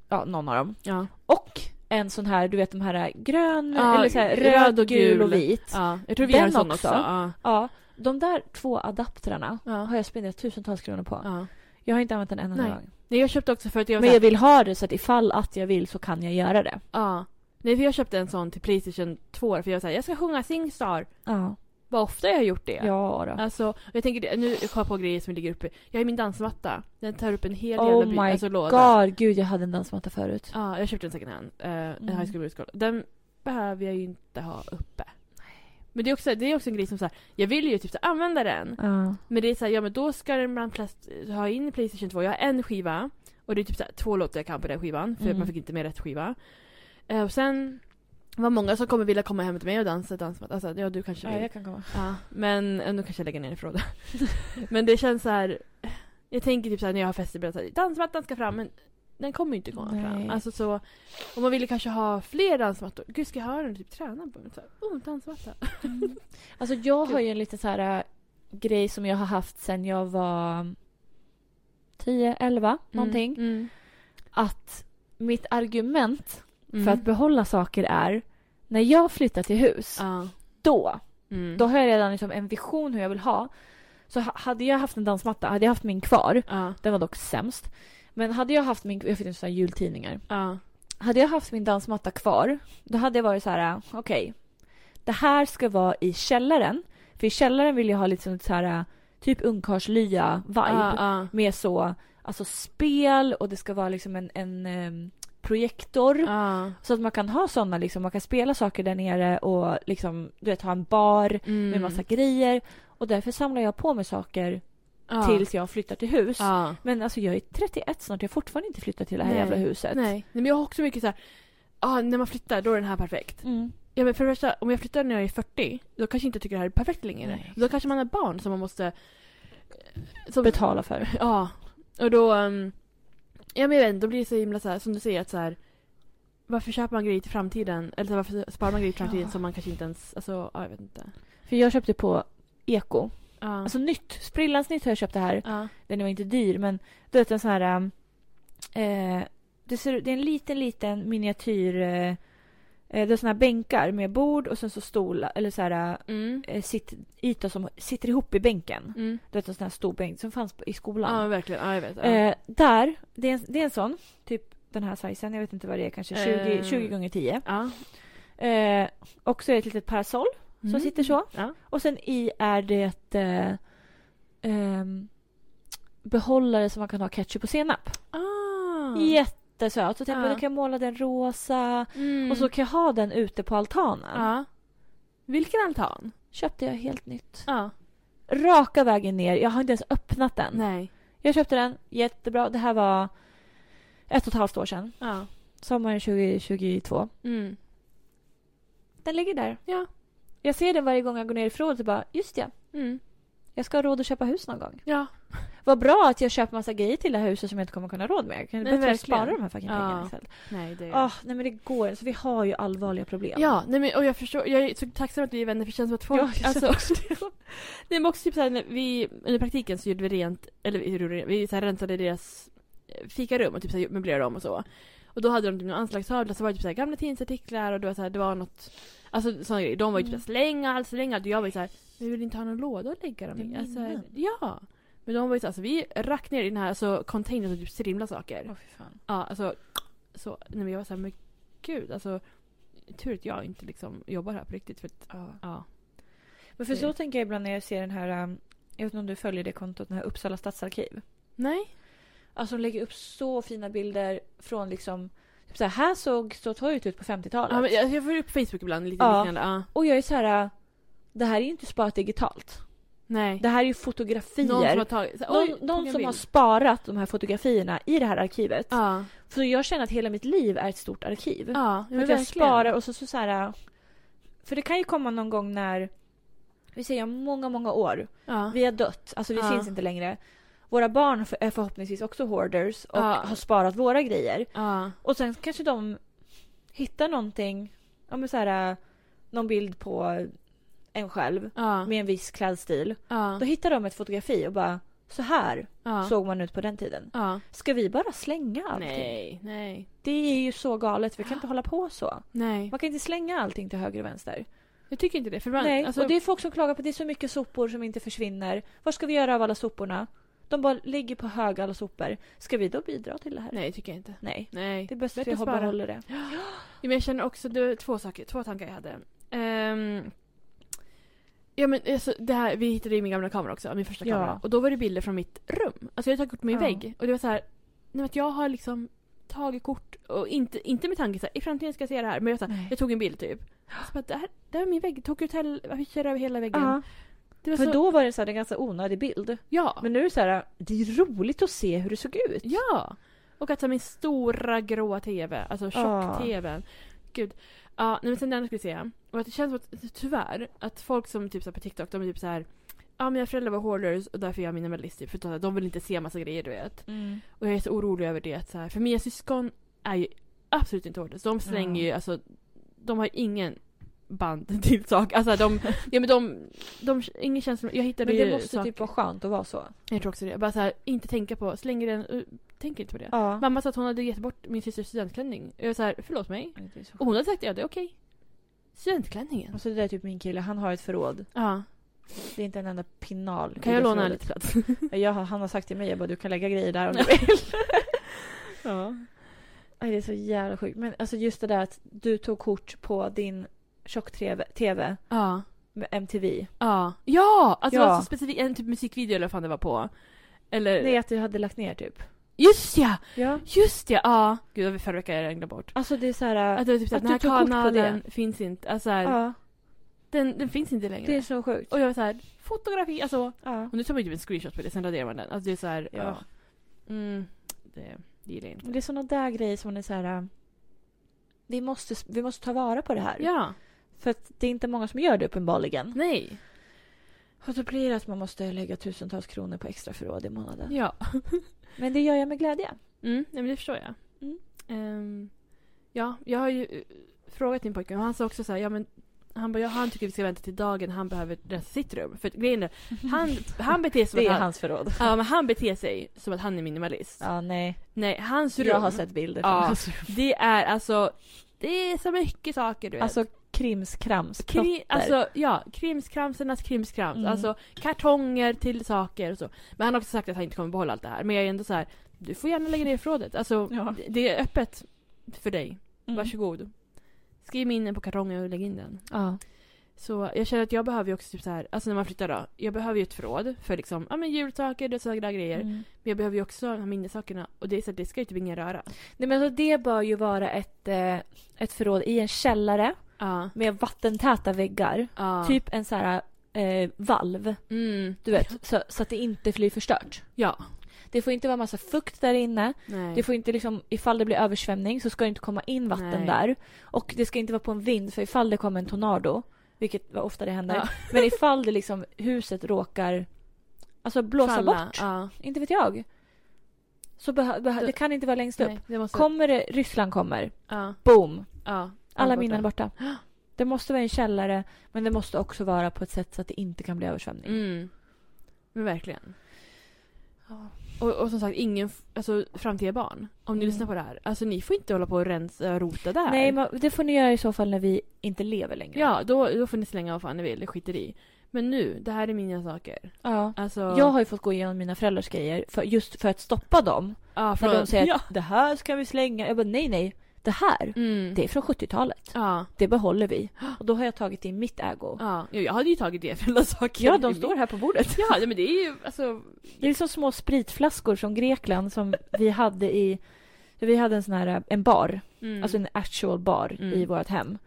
ja någon av dem. Ja. Och en sån här, du vet de här grön, Ja, eller så här, röd röd, och gul och vit. ja. Jag tror vi Den också. också. Ja. Ja, de där två adaptrarna Ja. har jag spenderat tusentals kronor på. Ja. Jag har inte använt den en enda gång. Nej, jag köpte också för att jag Men jag vill ha det så att ifall att jag vill så kan jag göra det. Ja. Nej, för jag köpte en sån till Playstation 2 för jag var såhär, jag ska sjunga Singstar. Ja. Vad ofta jag har gjort det. Ja då. Alltså, jag tänker, nu kommer jag på grejer som ligger uppe. Jag har min dansmatta. Den tar upp en hel Oh jävla by- my alltså, låda. God, gud jag hade en dansmatta förut. Ja, jag köpte en second hand. Uh, En Mm. high school musical. Den behöver jag ju inte ha uppe. Men det är också, det är också en grej som så här, jag vill ju typ så här, använda den. Ja. Men det är så här, ja men då ska den bland plast, ha in Playstation 2. Jag har en skiva. Och det är typ så två låtar jag kan på den skivan. För Mm. man fick inte med rätt skiva. Eh, och sen var många som kommer vilja komma hem till mig och dansa dansmatta. Alltså, ja du kanske vill. ja, jag kan komma. Ja, men eh, nu kanske jag lägger ner ifrån det. men det känns så här. Jag tänker typ så här när jag har fester, så här, dansmattan ska fram men den kommer ju inte komma Nej. fram. Alltså så, om man ville kanske ha fler dansmattor. Gud ska jag ha den typ träna på? Så här, oh, dansmatta. Alltså jag har ju en liten så här äh, grej som jag har haft sen jag var 10, 11 någonting. Mm. Att mitt argument Mm. för att behålla saker är när jag flyttar till hus, Ja. då, Mm. då har jag redan liksom en vision hur jag vill ha. Så ha- hade jag haft en dansmatta, hade jag haft min kvar, Ja. den var dock sämst. Men hade jag haft min, jag fick sån här jultidningar. Ja. Hade jag haft min dansmatta kvar, då hade jag varit så här, okej. det här ska vara i källaren. För i källaren vill jag ha lite sånt så här, typ ungkarlslya-vibe. Ja, ja. Med så, alltså spel och det ska vara liksom en, en em, projektor. Ja. Så att man kan ha såna liksom, man kan spela saker där nere och liksom, du vet, ha en bar Mm. med massa grejer. Och därför samlar jag på mig saker ja. tills jag flyttar till hus. Ja. Men alltså jag är 31 snart, jag har fortfarande inte flyttat till det här Nej. jävla huset. Nej. Nej, men jag har också mycket så här. Ja, när man flyttar då är den här perfekt. Mm. Ja men för det första, om jag flyttar när jag är 40, då kanske jag inte tycker det här är perfekt längre. Nej. Då kanske man har barn som man måste... Som, Betala för. Ja. Och då... ehm, ja men jag vet inte, då blir det så himla så här, som du säger att så här. Varför köper man grejer till framtiden? Eller så här, varför sparar man grejer till framtiden Ja. som man kanske inte ens... Alltså, ja, jag vet inte. För jag köpte på Eko. Ja. Alltså nytt. Sprillans nytt har jag köpt det här. ja. Den var inte dyr men du vet en sån här... Eh, det, ser, det är en liten, liten miniatyr... Eh, Eh, det är såna här bänkar med bord och sen så stolar, eller så här Mm. eh, sitt, yta som sitter ihop i bänken. Mm. Du vet en sån här stor bänk som fanns i skolan. Ja, verkligen. Ja, jag vet. Ja. Eh, där, det är, en, det är en sån, typ den här sizen, jag vet inte vad det är, kanske 20, Eh. 20 gånger 10. ja. Eh, och så är det ett litet parasoll som Mm. sitter så. Ja. Och sen i är det eh, ehm, behållare som man kan ha ketchup och senap. Ah. Jättesöt. Så typ, Ja. då kan jag måla den rosa Mm. och så kan jag ha den ute på altanen. Ja. Vilken altan? Köpte jag helt nytt. Ja. Raka vägen ner. Jag har inte ens öppnat den. Nej. Jag köpte den. Jättebra. Det här var ett och ett halvt år sedan. Ja. Sommaren 2022. Mm. Den ligger där. Ja. Jag ser den varje gång jag går ner i förrådet och bara, just ja. Mm. Jag ska ha råd att köpa hus någon gång. Ja. Vad bra att jag köper massa grejer till det här huset som jag inte kommer kunna råd med. Jag kan Nej, bättre spara de här fucking Ja. pengarna istället. Nej, det Åh, nej men det går inte. Så vi har ju allvarliga problem. Ja, nej men, och jag förstår, jag är så tacksam att vi är vänner för det känns som att folk, Ja, jag alltså, också nej men också typ såhär, när vi, under praktiken så gjorde vi rent, eller vi, vi så här, rensade deras eh, fikarum och typ såhär, möblerade om och så. Och då hade de typ några anslagstavlor så var det typ såhär, gamla tidningsartiklar och det var såhär, det var något, alltså sådana grejer. De var ju typ Mm. såhär, släng allt, släng allt. Och jag var ju såhär, vi vill inte ha någon låda att lägga dem i. Alltså, ja. Men de var ju såhär, alltså vi rack ner i den här alltså, containern och typ strimla saker. Åh, fy fan. Ja, alltså, så, nej men jag var såhär, men gud, alltså, tur att jag inte liksom jobbar här på riktigt för att, Ja. ja. Men för så tänker jag ibland när jag ser den här, jag vet inte om du följer det kontot, den här Uppsala stadsarkiv. Nej. Alltså de lägger upp så fina bilder från liksom, typ så här, här såg så torget ut på 50-talet. Ja, men jag, jag får upp Facebook ibland, lite Ja. liknande. Ja. Och jag är så här, det här är ju inte sparat digitalt. Nej. Det här är ju fotografier. Någon som har tagit... Så, någon, oj, någon som har sparat de här fotografierna i det här arkivet. Ja. För jag känner att hela mitt liv är ett stort arkiv. Ja, att jag sparar och så, så, så här... För det kan ju komma någon gång när, vi säger många, många år, Ja. vi har dött, alltså vi Ja. finns inte längre. Våra barn är förhoppningsvis också hoarders och Ja. har sparat våra grejer. Ja. Och sen kanske de hittar någonting, ja men så här, någon bild på en själv Ja. med en viss klädstil. Ja. Då hittar de ett fotografi och bara, så här Ja. såg man ut på den tiden. Ja. Ska vi bara slänga allting? Nej. Nej. Det är ju så galet, vi kan inte hålla på så. Nej. Man kan inte slänga allting till höger och vänster. Jag tycker inte det. För ibland, Nej, alltså, och det är folk som klagar på att det är så mycket sopor som inte försvinner. Vad ska vi göra av alla soporna? De bara ligger på hög alla sopor. Ska vi då bidra till det här? Nej, tycker jag inte. Nej. Nej. Det är bäst att vi behåller det. Ja, men jag känner också, det två saker, två tankar jag hade. Ehm, ja men alltså, det här, vi hittade ju min gamla kamera också, min första Ja. kamera. Och då var det bilder från mitt rum. Alltså jag hade tagit kort på min Ja. vägg. Och det var så här, nej, jag har liksom tagit kort och inte, inte med tanke så här, i framtiden ska jag se det här. Men jag, så här, jag tog en bild typ. Så bara, det, här, det här är min vägg, Tokyo Hotel affischer över hela väggen. Det var för så, då var det så här, en ganska onödig bild. ja. Men nu är det så här, det är roligt att se hur det såg ut. Ja! Och att så min stora gråa TV, alltså tjock-TVn. Gud. Ja, nej, men sen den ska vi säga. Och att det känns som att, tyvärr, att folk som typ så på TikTok, de är typ så här. Ja, mina föräldrar var hoarders och därför är jag minimalist. För de vill inte se massa grejer, du vet. Mm. Och jag är så orolig över det. Så här, för mina syskon är ju absolut inte hoarders. De slänger Ja. ju, alltså, de har ingen band till sak. Alltså de, ja men de, de, ingen känsla, jag hittade Men det ju måste saker. typ vara skönt att vara så. Jag tror också det. Bara så här, inte tänka på, slänger den, uh, tänker inte på det. Ja. Mamma sa att hon hade gett bort min systers studentklänning. Jag var så här, förlåt mig. Så Och hon hade sagt ja, det är okej. Studentklänningen. Alltså det där är typ min kille, han har ett förråd. Ja. Det är inte en enda pinal. Kan jag låna lite plats? Jag, han har sagt till mig, jag bara, du kan lägga grejer där om du vill. ja. Aj, det är så jävla sjukt. Men alltså just det där att du tog kort på din tjock-tv Ja. med MTV. Ja. Ja! Alltså Ja. det var så specifikt, en typ musikvideo eller vad fan det var på. Eller... Nej, att du hade lagt ner typ. Just ja! Ja. Just ja! Ja. Gud, det var förra veckan jag glömde bort. Alltså det är så här... Att det var typ Att att den här kanalen finns inte. Alltså här, ja, den, den finns inte längre. det är så sjukt. Och jag var så här, fotografi, alltså. Ja. Och nu tar man ju typ en screenshot på det, sen raderar man den. Alltså det är så här, ja. Ja. Mm, det, det gillar jag inte. Det är såna där grejer som man är så här... Vi måste, vi måste ta vara på det här. Ja, För att det är inte många som gör det uppenbarligen. nej. Och då blir det att man måste lägga tusentals kronor på extra förråd i månaden. Ja. Men det gör jag med glädje. Mm, nej, men det förstår jag. Mm. Ehm, ja, jag har ju eh, frågat min pojke och han sa också så här, ja men han bara, ja, han tycker vi ska vänta till dagen han behöver rensa sitt rum. För grejen är, han, han beter sig som Det är han, hans förråd. ja, men han beter sig som att han är minimalist. Ja, nej. Nej, hans rum, Jag har sett bilder från Ja. hans rum. det är alltså Det är så mycket saker du vet. Alltså krimskrams. Kri- alltså ja, krimskramsernas krimskrams. Mm. Alltså kartonger till saker och så. Men han har också sagt att han inte kommer behålla allt det här. Men jag är ändå så här, du får gärna lägga ner förrådet. Alltså Ja. det- är öppet för dig. Mm. Varsågod. Skriv minnen på kartongen och lägg in den. Ja. Så jag känner att jag behöver ju också typ så här, alltså när man flyttar då. Jag behöver ju ett förråd för liksom, ja men julsaker, det sådana grejer. Mm. Men jag behöver ju också ha minnessakerna. Och det är så att det ska ju typ ingen röra. Nej, men alltså, det bör ju vara ett, eh, ett förråd i en källare Ja. med vattentäta väggar. Ja. Typ en så här eh, valv, Mm. du vet, så, så att det inte blir förstört. Ja. Det får inte vara massa fukt där inne. Nej. Det får inte liksom, ifall det blir översvämning så ska det inte komma in vatten Nej. där. Och det ska inte vara på en vind för ifall det kommer en tornado, vilket ofta det händer. Ja. Men ifall det liksom huset råkar alltså blåsa Falla. bort, Ja. inte vet jag. Så det kan inte vara längst upp. Nej, det måste... Kommer det, Ryssland kommer, Ja. boom, Ja. Alla minnen är borta. Det måste vara en källare, men det måste också vara på ett sätt så att det inte kan bli översvämning. Mm. Men verkligen. Ja. Och, och som sagt, ingen, alltså framtida barn. Om ni Mm. lyssnar på det här. Alltså ni får inte hålla på och rensa och rota där. Nej, men det får ni göra i så fall när vi inte lever längre. Ja, då, då får ni slänga vad fan ni vill, det skiter i. Men nu, det här är mina saker. ja. Alltså... Jag har ju fått gå igenom mina föräldrars grejer för, just för att stoppa dem. ja, När från, de säger ja. att det här ska vi slänga. Jag bara nej, nej. Det här, Mm. det är från 70-talet. Ja. Det behåller vi. Och då har jag tagit in mitt ägo. Ja, jag hade ju tagit det för alla saker. Ja, de står här på bordet. Ja, men det är ju alltså... Det är liksom små spritflaskor från Grekland som vi hade i... Vi hade en sån här, en bar. Mm. Alltså en actual bar Mm. i vårt hem.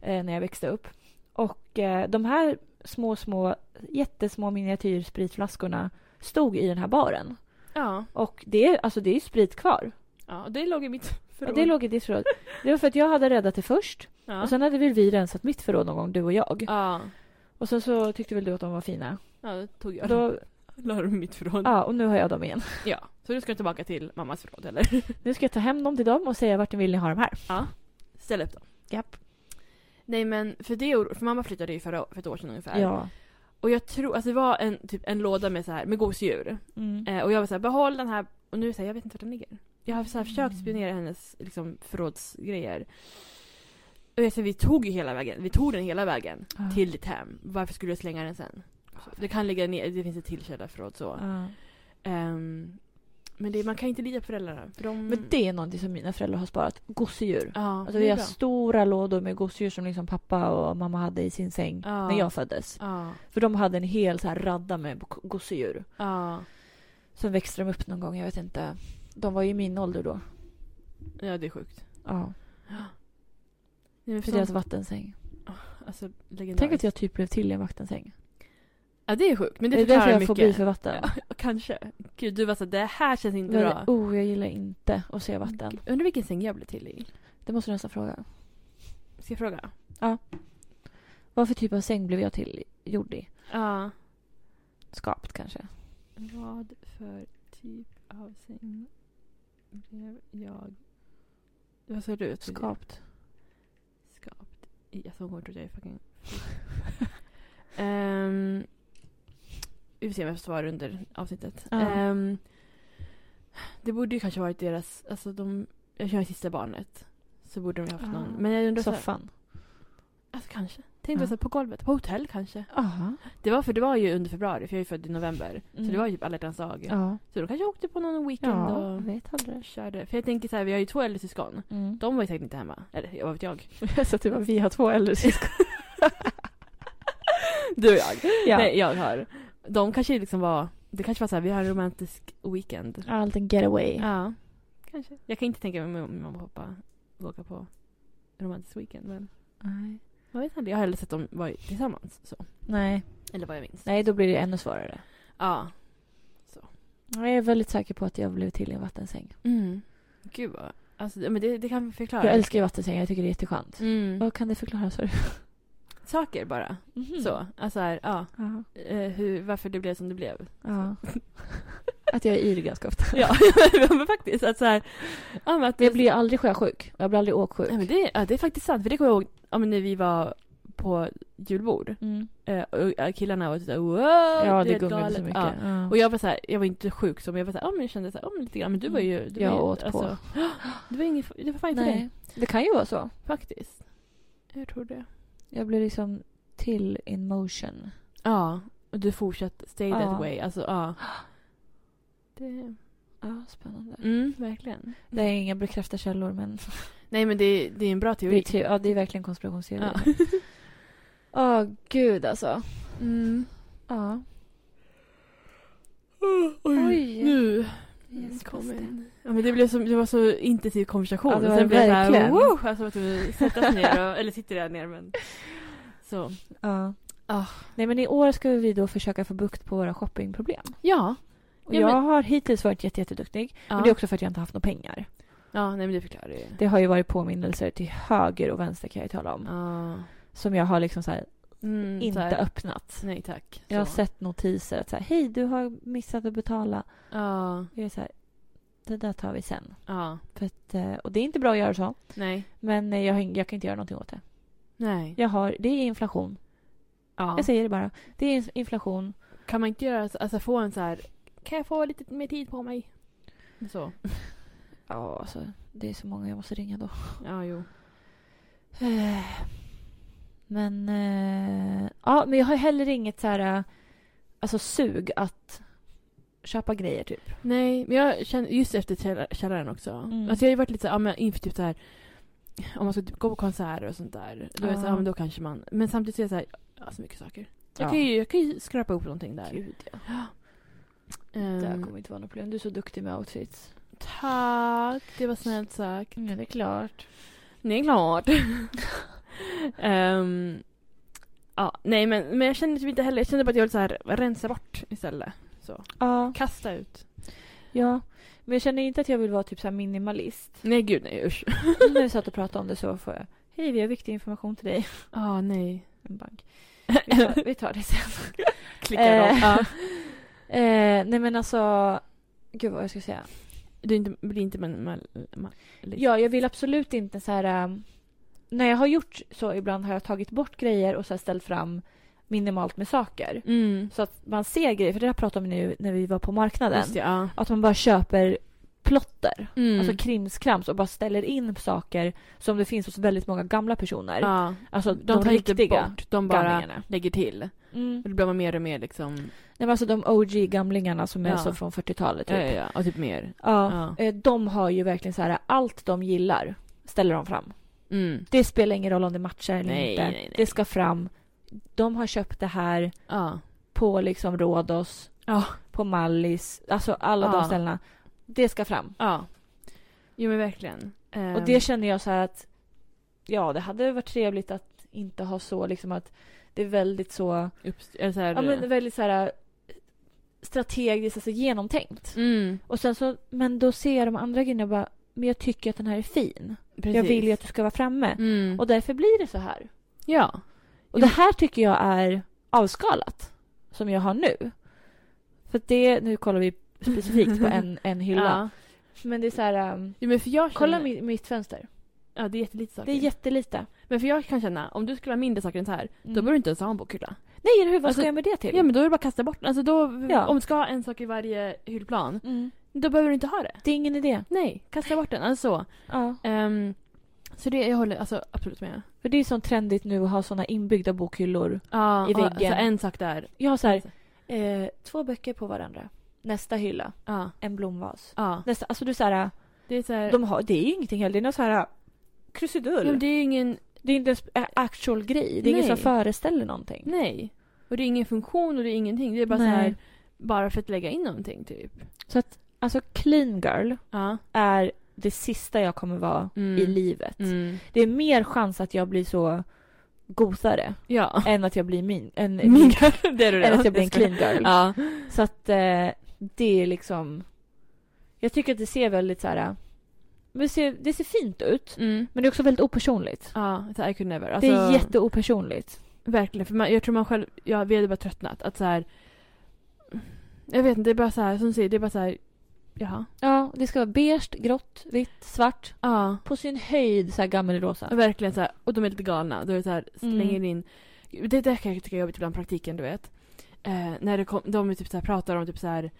Eh, när jag växte upp. Och eh, de här små, små, jättesmå miniatyrspritflaskorna stod i den här baren. Ja. Och det är, alltså det är sprit kvar. Ja, det låg i mitt förråd. Det låg i ditt förråd. Det var för att jag hade räddat det först. Ja. Och sen hade väl vi rensat mitt förråd någon gång, du och jag. Ja. Och sen så tyckte väl du att de var fina. Ja, då tog jag Då, La dem i mitt förråd. ja, och nu har jag dem igen. Ja. Så du ska tillbaka till mammas förråd, eller? Nu ska jag ta hem dem till dem och säga vart vill ni ha dem här. Ja. Ställ upp dem. Japp. Nej men, för det för mamma flyttade ju förra, för ett år sedan ungefär. Ja. Och jag tror, alltså det var en, typ en låda med så här, med gosedjur. Mm. Eh, och jag var så här, behåll den här. Och nu så här, jag vet inte vart den ligger. Jag har så här försökt spionera hennes liksom, förrådsgrejer. Och jag säger, vi tog ju hela vägen, vi tog den hela vägen Ja. till ditt hem. Varför skulle du slänga den sen? Det kan ligga ner, det finns ett till källarförråd så. Ja. Ehm, men det, man kan inte lita på föräldrarna. För de... Men det är någonting som mina föräldrar har sparat. Gosedjur. Ja, Alltså vi har bra. stora lådor med gosedjur som liksom pappa och mamma hade i sin säng Ja. när jag föddes. Ja, För de hade en hel så här radda med go- gosedjur. ja. Sen växte de upp någon gång, jag vet inte. De var ju i min ålder då. Ja, det är sjukt. Ja. Nej, För deras vattensäng. Alltså, legendariskt. Tänk att jag typ blev till i en vattensäng. Ja, det är sjukt. Men det, Det är därför jag får för vatten. Ja, kanske. Gud, du var så det här känns inte Men, bra. oh, jag gillar inte att se vatten. Undrar vilken säng jag blev till i. Det måste du nästan fråga. Ska jag fråga? Vad för typ av säng blev jag till gjord i? Ja. Skapt kanske? Vad för typ av säng blev jag... Vad sa du? Skapt. Skapt hon kommer tro att jag är fucking... Ehm, vi får se om jag får svar under avsnittet. Ja. Ehm, det borde ju kanske varit deras... Alltså de... Jag kör sista barnet. Så borde de ju haft någon. Men jag undrar Soffan. Alltså kanske. Tänkte Ja. så på golvet. På hotell kanske. Aha. Det var för det var ju under februari. För jag är född i november. Så Mm. det var ju typ alla hjärtans dag. Ja. Så de kanske åkte på någon weekend Ja, och jag vet aldrig. körde. För jag tänker så här, vi har ju två äldre syskon. Mm. De var ju säkert inte hemma. Eller vad vet jag. så typ att vi har två äldre syskon. Du och jag. ja. Nej, jag har. De kanske liksom var... Det kanske var så här, vi har en romantisk weekend. Allt en getaway. Ja. Kanske. Jag kan inte tänka mig om min mamma och pappa åka på romantisk weekend. Men Nej. Jag vet inte. Jag har hellre sett dem vara tillsammans. Så. Nej. Eller vad jag minns. Nej, då blir det ännu svårare. Ja. Jag är väldigt säker på att jag blev till i en vattensäng. Mm. Gud vad... Alltså, men det, det kan förklara. Jag älskar ju vattensäng, jag tycker det är jätteskönt. Mm. Vad kan det förklara? Sorry. Saker bara. Mhm. Så. Alltså här, ja. Ja. Eh, hur, varför det blev som det blev. ja. Att jag är yr ganska ofta. Ja, men faktiskt. Att så här, ja, men att Jag blir aldrig sjösjuk. Jag blir aldrig åksjuk. Nej, men det, ja, det är faktiskt sant. För det kommer jag ihåg ja, men när vi var på julbord. Mm. Eh, och killarna var typ såhär wow, Ja, det gungade galet." så mycket. Ja. Ja. Och jag var så här, jag var inte sjuk så men jag var såhär, ja men jag kände såhär, ja men lite grann, men du var ju... Du Jag var ju, åt på. Det var inget, det var fint för dig. Det kan ju vara så. Faktiskt. Jag tror det. Jag blir liksom till in motion. Ja, och du fortsatte stay Ja. that way. Alltså ja. Det, Ja, spännande. mm, verkligen. Det är inga bekräftade källor men Nej men det, det är en bra det teori. är, te- ja, det är verkligen konspirationsteorier. Ja. Åh gud alltså. Mm. Ja. Oj, Oj. nu Yes, kom en. Ja, men det, blev som, det var så intensiv konversation. Ja, det var sen det blev så här. Wow, alltså att du sätta sig ner och, eller sitter där ner men. Så. Ja. Ah. Nej men i år ska vi då försöka få bukt på våra shoppingproblem. Ja. Och Ja, jag men- har hittills varit jätte, jätteduktig. Ja. Men det är också för att jag inte haft några pengar. ja, nej men det förklarar ju. Det har ju varit påminnelser till höger och vänster kan jag ju tala om. Ja. Som jag har liksom så här, Mm, så inte här, öppnat. Nej tack. Jag har Så. sett notiser att så här, hej du har missat att betala. Ja. Jag är så här, det där tar vi sen. Ja. För att, eh, och det är inte bra att göra så. Nej. Men eh, jag, jag kan inte göra någonting åt det. Nej. Jag har, det är inflation. Ja. Jag säger det bara. Det är inflation. Kan man inte göra så, alltså få en så här. Kan jag få lite mer tid på mig? Så. Ja, alltså det är så många jag måste ringa då. Ja, jo. Men, eh, ja, men jag har heller inget så här, eh, alltså sug att köpa grejer typ. Nej, men jag känner just efter käll- källaren också. Mm. Alltså jag har ju varit lite så här, ja, men inför typ så här. Om man ska typ gå på konserter och sånt där. Då är det så Ja. ja men då kanske man. Men samtidigt så är det så här, ja så mycket saker. Jag, Ja. kan ju, jag kan ju skrapa ihop någonting där. Gud ja. Ehm, Det här kommer inte vara något problem. Du är så duktig med outfits. Tack, det var snällt sagt. Ja, det är klart. Det är klart. Ehm, ja, nej men, men jag kände typ inte heller, jag kände bara att jag ville så här rensa bort istället. Så. Ja, Kasta ut. ja. Men jag känner inte att jag vill vara typ så här minimalist. Nej gud nej usch. När vi satt och pratade om det så får jag. Hej, vi har viktig information till dig. Ah nej. En bank. Vi tar, vi tar det sen. Klickar Eh. Eh, nej men alltså. Gud vad jag ska säga. Du inte, blir inte man, man, man, Ja, jag vill absolut inte så här... ähm, när jag har gjort så ibland har jag tagit bort grejer och så ställt fram minimalt med saker. Mm. Så att man ser grejer, för det här pratade vi nu när vi var på marknaden. Det, ja. Att man bara köper plotter. Mm. Alltså krimskrams och bara ställer in saker som det finns hos väldigt många gamla personer. ja. Alltså De, de, tar inte bort, de bara gamlingarna. lägger till. Mm. Och då blir man mer och mer liksom... Nej, men alltså de OG-gamlingarna som är Ja. så från 40-talet typ. Ja, ja, ja. Och typ mer. Ja, Ja. eh, de har ju verkligen så här allt de gillar ställer de fram. Mm. Det spelar ingen roll om det matchar eller Nej, inte. nej, nej. Det ska fram. De har köpt det här Ja. på liksom Rhodos, Ja. på Mallis, alltså alla Ja. de ställena. Det ska fram. Ja. Jo men verkligen. Och Ehm, det känner jag så här att ja, det hade varit trevligt att inte ha så liksom att det är väldigt så, Upps, eller så här, ja men väldigt så här strategiskt, alltså genomtänkt. mm, Och sen så, men då ser jag de andra grejerna och bara, men jag tycker att den här är fin. precis. Jag vill ju att du ska vara framme. Mm. Och därför blir det så här. ja. Och det här tycker jag är avskalat. Som jag har nu. För det, nu kollar vi specifikt på en, en hylla. Ja. Men det är så här, um, Jo, men för jag kolla känner, mitt, mitt fönster. Ja, det är jättelite saker. Det är jättelite. Men för jag kan känna, om du skulle ha mindre saker än så här, Mm. då behöver du inte ens ha en bokhylla. Nej, eller hur? Vad Alltså, ska jag med det till? Ja, men då är det bara att kasta bort den. Alltså då, Ja. om du ska ha en sak i varje hyllplan, mm. då behöver du inte ha det. Det är ingen idé. Nej, kasta bort den. Alltså så. Ja. Ehm, så det, jag håller alltså absolut med. För det är så trendigt nu att ha såna inbyggda bokhyllor. Ja, I och väggen. Så en sak där. Jag har så här, eh, två böcker på varandra. Nästa hylla, Ja. en blomvas. Ja. Nästa, alltså du så här, Det är så här, de har, det är ju ingenting heller. Det är någon så här krusidull. ja, det är ingen, Det är inte en actual grej. Det är Nej. som föreställer någonting. nej. Och det är ingen funktion och det är ingenting. Det är bara så här, bara för att lägga in någonting typ. Så att, alltså clean girl Ja. är det sista jag kommer vara Mm. i livet. Mm. Det är mer chans att jag blir så gosare Ja. än att jag blir min. En, Min girl, det är du än att jag blir en clean girl. Ja. Så att eh, det är liksom... Jag tycker att det ser väldigt så här... Det ser, det ser fint ut, Mm. men det är också väldigt opersonligt. Ja, I could never. det Alltså, är jätteopersonligt. Verkligen, för man, jag tror man själv, ja, vi hade bara tröttnat. Att så här, jag vet inte, det är bara så här, som du säger, det är bara så här, Jaha. Ja, det ska vara beige, grått, vitt, svart. Ja. På sin höjd så här gammelrosa. Verkligen så här, och de är lite galna. Då är det så här, slänger Mm. in... Det där kan jag tycka är jobbigt ibland, praktiken, du vet. Eh, när det kom, de är typ så här, pratar om typ så här...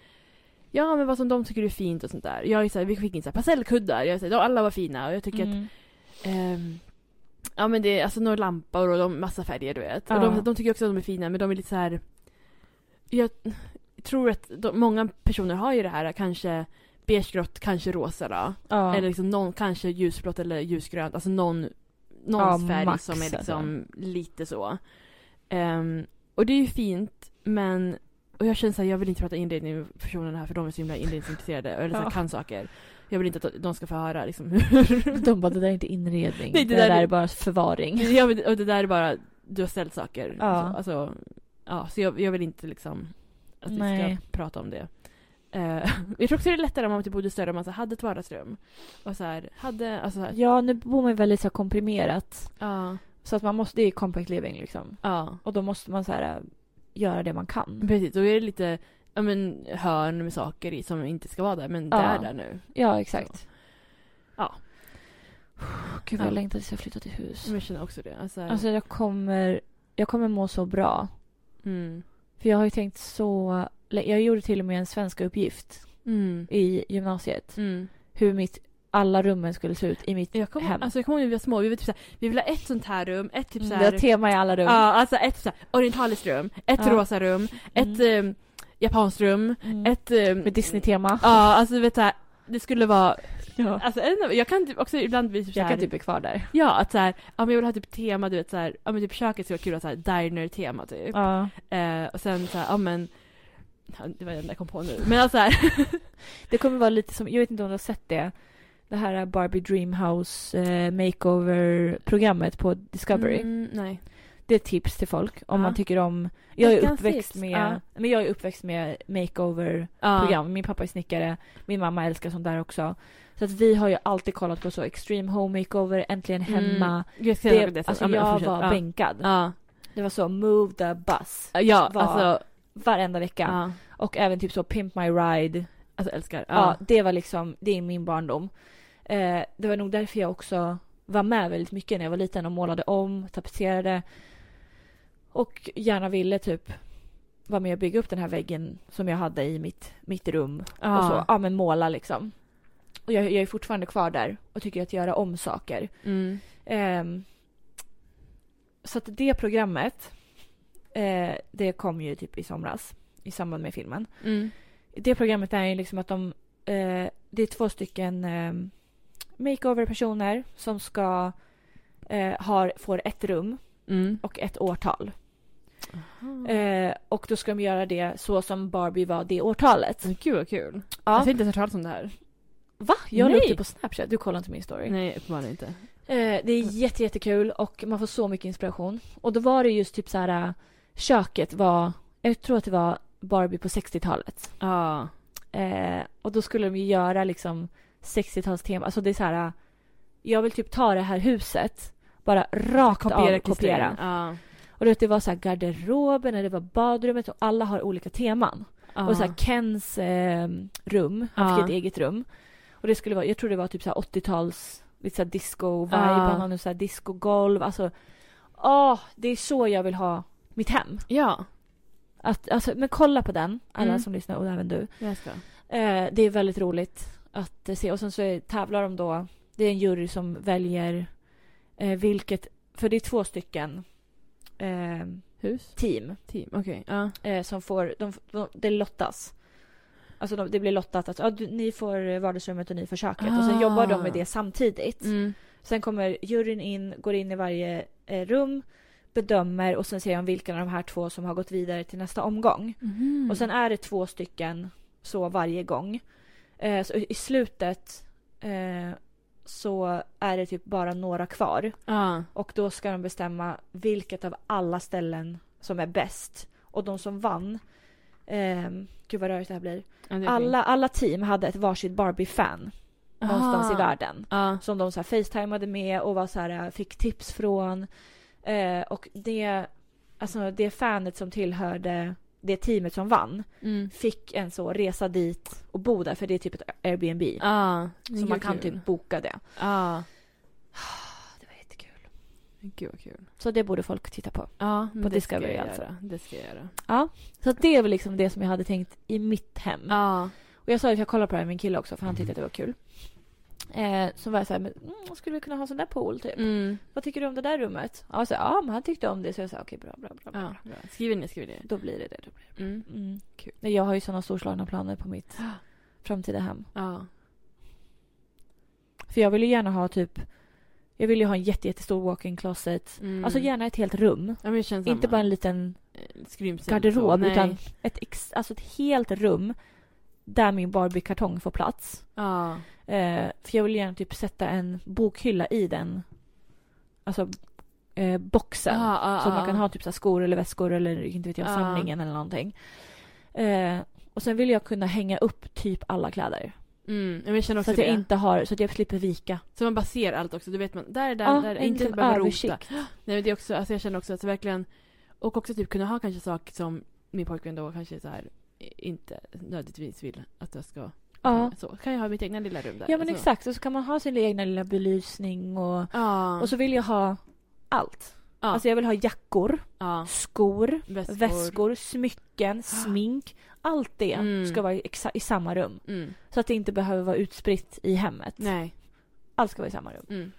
Ja, men vad som de tycker är fint och sånt där. Jag är så här, vi fick in så här pastellkuddar. Jag är så här, de, alla var fina och jag tycker att... Mm. ehm, ja, men det är alltså några lampor och de, massa färger, du vet. Och Ja. de, de tycker också att de är fina, men de är lite så här... Jag tror att de, många personer har ju det här, kanske beigegrått, kanske rosa då. Ja. Eller liksom någon, kanske ljusblått eller ljusgrönt. Alltså någon, någons Ja, färg max, som är alltså. liksom lite så. Ehm, och det är ju fint, men... Och jag känner såhär, jag vill inte prata inredning med personerna här för de är så himla inredningsintresserade eller så Ja. kan saker. Jag vill inte att de ska få höra liksom hur... De bara, det där är inte inredning. Nej, det, det där där är- är bara förvaring. vill, och det där är bara, du har ställt saker. Ja. Så, alltså, ja, så jag, jag vill inte liksom att vi Nej. ska prata om det. Uh, jag tror också det är lättare om man typ bodde större, om man så här, hade ett vardagsrum. Och så här, hade, alltså så här, Ja, nu bor man ju väldigt så här komprimerat. ja, Så att man måste, det är compact living liksom. ja. Och då måste man så här äh, göra det man kan. Precis, då är det lite ja, men, hörn med saker i som inte ska vara där, men det Ja. är där nu. Ja, exakt. Ja. Gud vad jag Ja. längtar tills jag flyttar till hus. Jag känner också det. Alltså, Alltså jag kommer, jag kommer må så bra. mm. För jag har ju tänkt så... Jag gjorde till och med en svenska uppgift Mm. i gymnasiet. Mm. Hur mitt, alla rummen skulle se ut i mitt Jag kommer hem. alltså, jag kommer ihåg när vi var små, vi, var typ såhär, vi ville ha ett sånt här rum, ett typ Mm, såhär... det var tema i alla rum. Ja, alltså ett såhär orientaliskt rum, ett Ja. rosa rum, ett um, japanskt rum, Mm. ett... Um, Med Disney-tema. Ja, alltså du vet såhär, det skulle vara... Ja. Alltså jag, vet inte, jag kan typ också ibland bli typ Jag såhär... kan typ bli kvar där. Ja, att såhär, ja men jag vill ha typ tema, du vet såhär, ja men typ köket skulle vara kul att ha såhär diner-tema typ. Ja. Eh, och sen såhär, ja men... Ja, det var det enda jag kom på nu. Men alltså här, Det kommer vara lite som, jag vet inte om du har sett det. Det här Barbie Dreamhouse eh, makeover-programmet på Discovery. Mm, nej. Det är ett tips till folk om Ja. man tycker om... Jag är uppväxt tips, med, ja. men jag är uppväxt med makeover-program. Ja. Min pappa är snickare, min mamma älskar sånt där också. Så att vi har ju alltid kollat på så Extreme Home Makeover, Äntligen Hemma. Mm. Jag, ska säga Det, det, alltså jag fortsätt. var bänkad. Ja. Det var så Move the Bus. Ja, Var- alltså... Varenda vecka. Ja. Och även typ så Pimp My Ride. Alltså älskar. Ja. Ja. det var liksom, det är min barndom. Eh, det var nog därför jag också var med väldigt mycket när jag var liten och målade om, tapetserade. Och gärna ville typ vara med och bygga upp den här väggen som jag hade i mitt, mitt rum. Ja. Och så, ja men måla liksom. Och jag, jag är fortfarande kvar där och tycker att göra om saker. Mm. Ehm, så att det programmet, eh, det kom ju typ i somras i samband med filmen. Mm. Det programmet är ju liksom att de, eh, det är två stycken eh, makeover-personer som ska, eh, har, får ett rum Mm. och ett årtal. Eh, och då ska de göra det så som Barbie var det årtalet. Men gud vad kul. Ja. Jag har inte hört talas om det här. Va? Jag la upp det på Snapchat. Du kollar inte min story. Nej, uppenbarligen inte. Eh, det är jätte, jättekul och man får så mycket inspiration. Och då var det just typ så här äh, köket var, jag tror att det var Barbie på 60-talet. Ja. Eh, och då skulle de ju göra liksom 60-talstema. Alltså det är så här, äh, jag vill typ ta det här huset, bara rakt av kopiera. Ja. Och du vet, det var så här garderoben, det var badrummet och alla har olika teman. Ja. Och så här Kens eh, rum, han Ja. fick ett eget rum. Och det skulle vara, jag tror det var typ så här 80-tals, lite så disco-vibe, Ja. han nu så här disco-golv. Alltså, åh, det är så jag vill ha mitt hem. Ja. Att, alltså, men kolla på den, alla Mm. som lyssnar och även du. Jag ska. Eh, det är väldigt roligt att eh, se. Och sen så är, tävlar de då, det är en jury som väljer eh, vilket, för det är två stycken eh, Hus? team Team. Okej. Ja. eh, som får, de, de, det lottas. Alltså de, det blir lottat att ja, du, ni får vardagsrummet och ni får köket. Och sen Ah. jobbar de med det samtidigt. Mm. Sen kommer juryn in, går in i varje eh, rum, bedömer och sen ser de vilka av de här två som har gått vidare till nästa omgång. Mhm. Och sen är det två stycken så varje gång. Eh, så i slutet eh, så är det typ bara några kvar. Ja. Och då ska de bestämma vilket av alla ställen som är bäst. Och de som vann, eh, gud vad rörigt det här blir. Det Alla, alla team hade ett varsitt Barbie-fan någonstans i Ah. världen. Ja. Som de så här facetimade med och var så här, fick tips från. Eh, och det, alltså det fanet som tillhörde det teamet som vann Mm. fick en så resa dit och bo där för det är typ ett Airbnb. Ja. så man kan typ boka det. Ja. Det var jättekul. Gud vad kul. Så det borde folk titta på. Ja, På det ska jag alltså. göra. Det ska jag göra. Ja. Så det är väl liksom det som jag hade tänkt i mitt hem. Ja. Och jag sa att jag kollade på det här med min kille också för han tyckte att det var kul. Eh, så var jag såhär, men, mm, skulle vi kunna ha sån där pool typ? Mm. Vad tycker du om det där rummet? Ja, så, ja men han tyckte om det så jag sa okej bra, bra, bra. bra. Ja, bra. Skriv ner, skriv ner. Då blir det det. Då blir Mm. det. Mm. Kul. Men Jag har ju sådana storslagna planer på mitt framtida hem. Ja. För jag vill ju gärna ha typ jag vill ju ha en jätte, jättestor walk-in closet. Mm. Alltså gärna ett helt rum. Ja, Inte samma. bara en liten Eh, Skrymsel. garderob så. Utan ett, ex, alltså ett helt rum där min Barbie-kartong får plats. Ja. Eh, för jag vill gärna typ sätta en bokhylla i den. Alltså eh, boxen. Ja, ja, så man kan ha typ så skor eller väskor eller inte vet jag, Ja. samlingen eller någonting. Eh, och sen vill jag kunna hänga upp typ alla kläder. Mm. Så att jag det. inte har, så att jag slipper vika. Så man bara ser allt också. Då vet man, där är där, där. Inte liten behöva rota. Nej men det är också, alltså jag känner också att så verkligen, och också typ kunna ha kanske saker som min pojkvän då kanske så här inte nödvändigtvis vill att jag ska Ja. så. Kan jag ha mitt egna lilla rum där? Ja men så. exakt, och så kan man ha sin egna lilla belysning och, Ja. och så vill jag ha allt. ja. Alltså jag vill ha jackor, ja. skor, Väskor. väskor, smycken, smink. Allt det Mm. ska vara i, i samma rum. Mm. Så att det inte behöver vara utspritt i hemmet. Nej. Allt ska vara i samma rum. Mm.